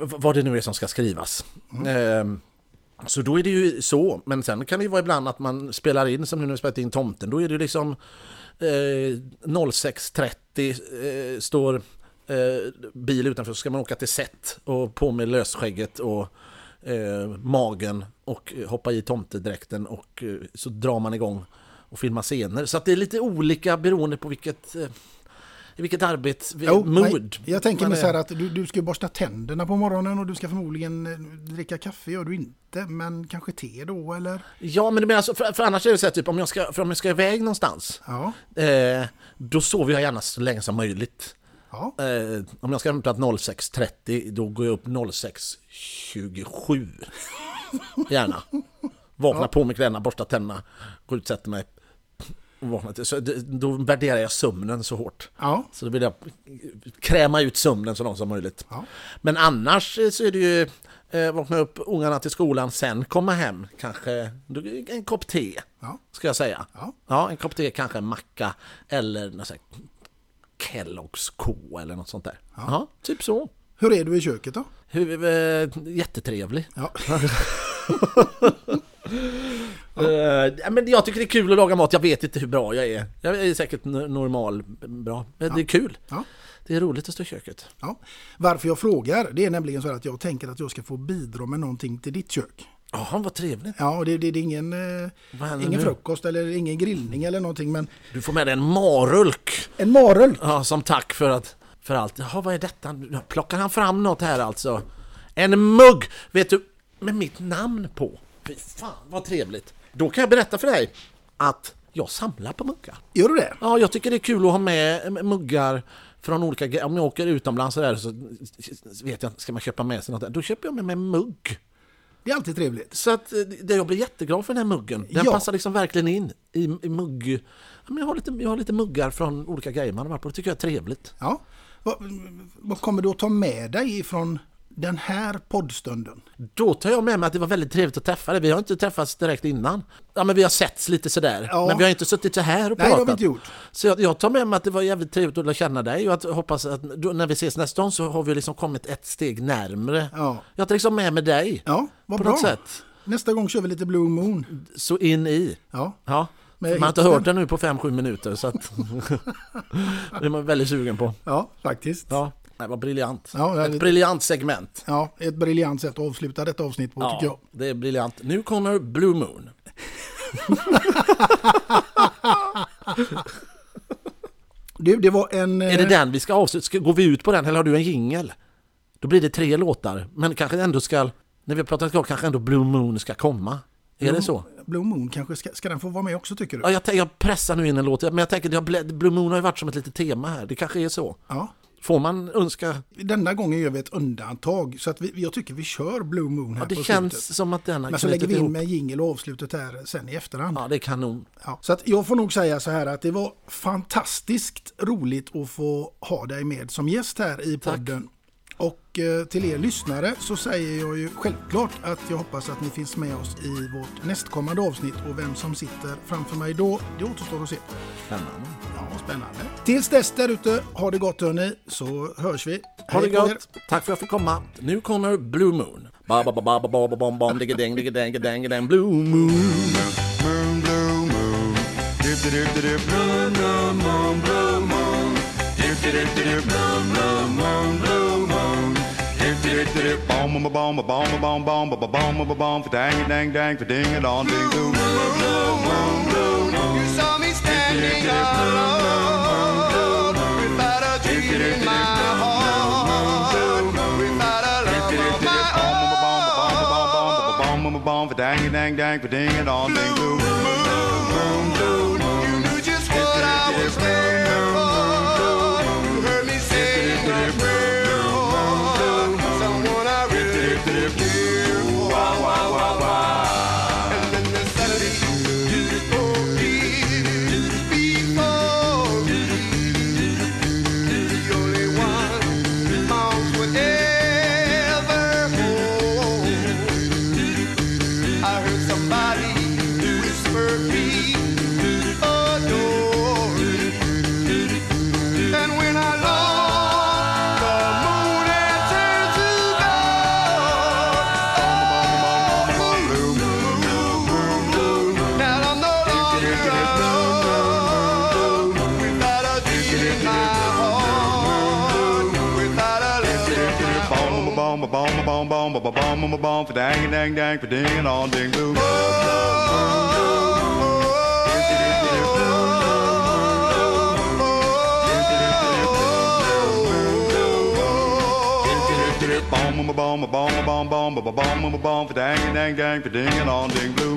vad det nu är som ska skrivas. Ehm, så då är det ju så, men sen kan det ju vara ibland att man spelar in, som nu när vi spelat in Tomten, då är det liksom eh, 06.30 eh, står eh, bil utanför så ska man åka till set och på med lösskägget och eh, magen och hoppa i tomtedräkten och eh, så drar man igång och filmar scener. Så att det är lite olika beroende på vilket, eh, vilket arbete, Jo, mood. men Jag tänker mig så här att du, du ska borsta tänderna på morgonen och du ska förmodligen eh, dricka kaffe, gör du inte, men kanske te då eller? Ja, men menar alltså, för, för annars är det så här, typ om jag ska, för om jag ska iväg någonstans, Ja. eh, då sover jag gärna så länge som möjligt. Ja. Eh, om jag ska hämta 06.30, då går jag upp 06.27. Gärna. Vaknar på mig kläderna, borstar tänderna, går ut, sätter mig. Till. Så då värderar jag sömnen så hårt. Ja. Så då vill jag kräma ut sömnen så långt som möjligt. Ja. Men annars eh, så är det ju eh, vakna upp ungarna till skolan, sen komma hem, kanske en kopp te, Ja. ska jag säga. Ja. en kopp te, kanske en macka eller något sånt Kellogg's K eller något sånt där. Ja, typ så. Hur är du i köket då? Hur, eh, jättetrevlig. Ja. Eh, men jag tycker det är kul att laga mat, jag vet inte hur bra jag är. Jag är säkert normal bra, men det är kul. Ja. Det är roligt att stå i köket. Ja. Varför jag frågar, det är nämligen så att jag tänker att jag ska få bidra med någonting till ditt kök. Jaha, vad trevligt. Ja, det, det, det är ingen, eh, ingen nu? frukost eller ingen grillning eller någonting, men Du får med dig en marulk. en marul. Ja, som tack för att för allt. Jaha, vad är detta? Plockar han fram något här alltså? En mugg! Vet du, med mitt namn på. Fy fan, vad trevligt. Då kan jag berätta för dig att jag samlar på muggar. Gör du det? Ja, jag tycker det är kul att ha med muggar från olika Om jag åker utomlands så, där, så vet jag, ska man köpa med sig något där, då köper jag med mig en mugg. Det är alltid trevligt. Så att eh, det, jag blir jätteglad för den här muggen. Den Ja. passar liksom verkligen in i, i mugg... Ja, men jag, har lite, jag har lite muggar från olika grejer man har varit på. Det tycker jag är trevligt. Ja. Vad, vad kommer du att ta med dig från den här poddstunden? Då tar jag med mig att det var väldigt trevligt att träffa dig. Vi har inte träffats direkt innan. Ja, men vi har setts lite sådär. Ja. Men vi har inte suttit så här och Nej, det har pratat. vi inte gjort. Så jag, jag tar med mig att det var jävligt trevligt att lära känna dig och att hoppas att då, när vi ses nästa gång så har vi liksom kommit ett steg närmre. Ja. Jag tar liksom med mig dig. Ja, vad på bra. något sätt. Nästa gång kör vi lite Blue Moon. Så in i. Ja. Ja. Man har inte hört den nu på 5-7 minuter så att det är man väldigt sugen på. Ja, faktiskt. Ja, det var briljant. Ja, Ett briljant segment. Ja, ett briljant sätt att avsluta detta avsnitt på tycker jag. Ja, det är briljant. Nu kommer Blue Moon. Du, det var en... Är det eh, den vi ska avsluta? Ska, går vi ut på den eller har du en jingel? Då blir det tre låtar, men kanske ändå ska, när vi har pratat klart, kanske ändå Blue Moon ska komma. Är det så? Blue Moon kanske ska, ska den få vara med också tycker du? Ja, jag, jag pressar nu in en låt, men jag tänker Blue Moon har ju varit som ett litet tema här. Det kanske är så. Ja. Får man önska? Denna gången gör vi ett undantag så att vi, jag tycker vi kör Blue Moon här Ja, det på känns slutet. som att den har Men så lägger vi in med jingel och avslutet här sen i efterhand. Ja, det är kanon. Ja, så att jag får nog säga så här att det var fantastiskt roligt att få ha dig med som gäst här i podden. Och eh, till er lyssnare så säger jag ju självklart att jag hoppas att ni finns med oss i vårt nästkommande avsnitt och vem som sitter framför mig då, det återstår att se. Spännande. Ja, spännande. Tills dess där ute, ha det gott hörni, så hörs vi. Ha det gott. Tack för att jag fick komma. Nu kommer Blue Moon. Ba ba ba ba ba ba ba bom digga ding ding ding digga ding Blue Moon. Moon, blue moon. Dip, dip, dip, dip. Blue, moon, blue moon. Dip, dip, dip, dip. Blue, blue moon, blue moon. Dip, dip, dip, dip. Bom, bom, bom, bom, bom, bom, bom, bom, bom, bom, bom, bom, for dang, dang, dang, for ding it on, ding, moon, blue blue moon. You saw me standing alone without a dream in my heart, without a love of my own. Bom, bom, bom, for dang, dang, dang, for ding it on, ding, blue moon, blue. You knew just what I was there for. Yeah. bum bum bum for dang dang dang for ding and all ding boom. Bomb a bomb a bomb a bomb bomb a bomb a bomb for dang dang dang for ding and all ding blue.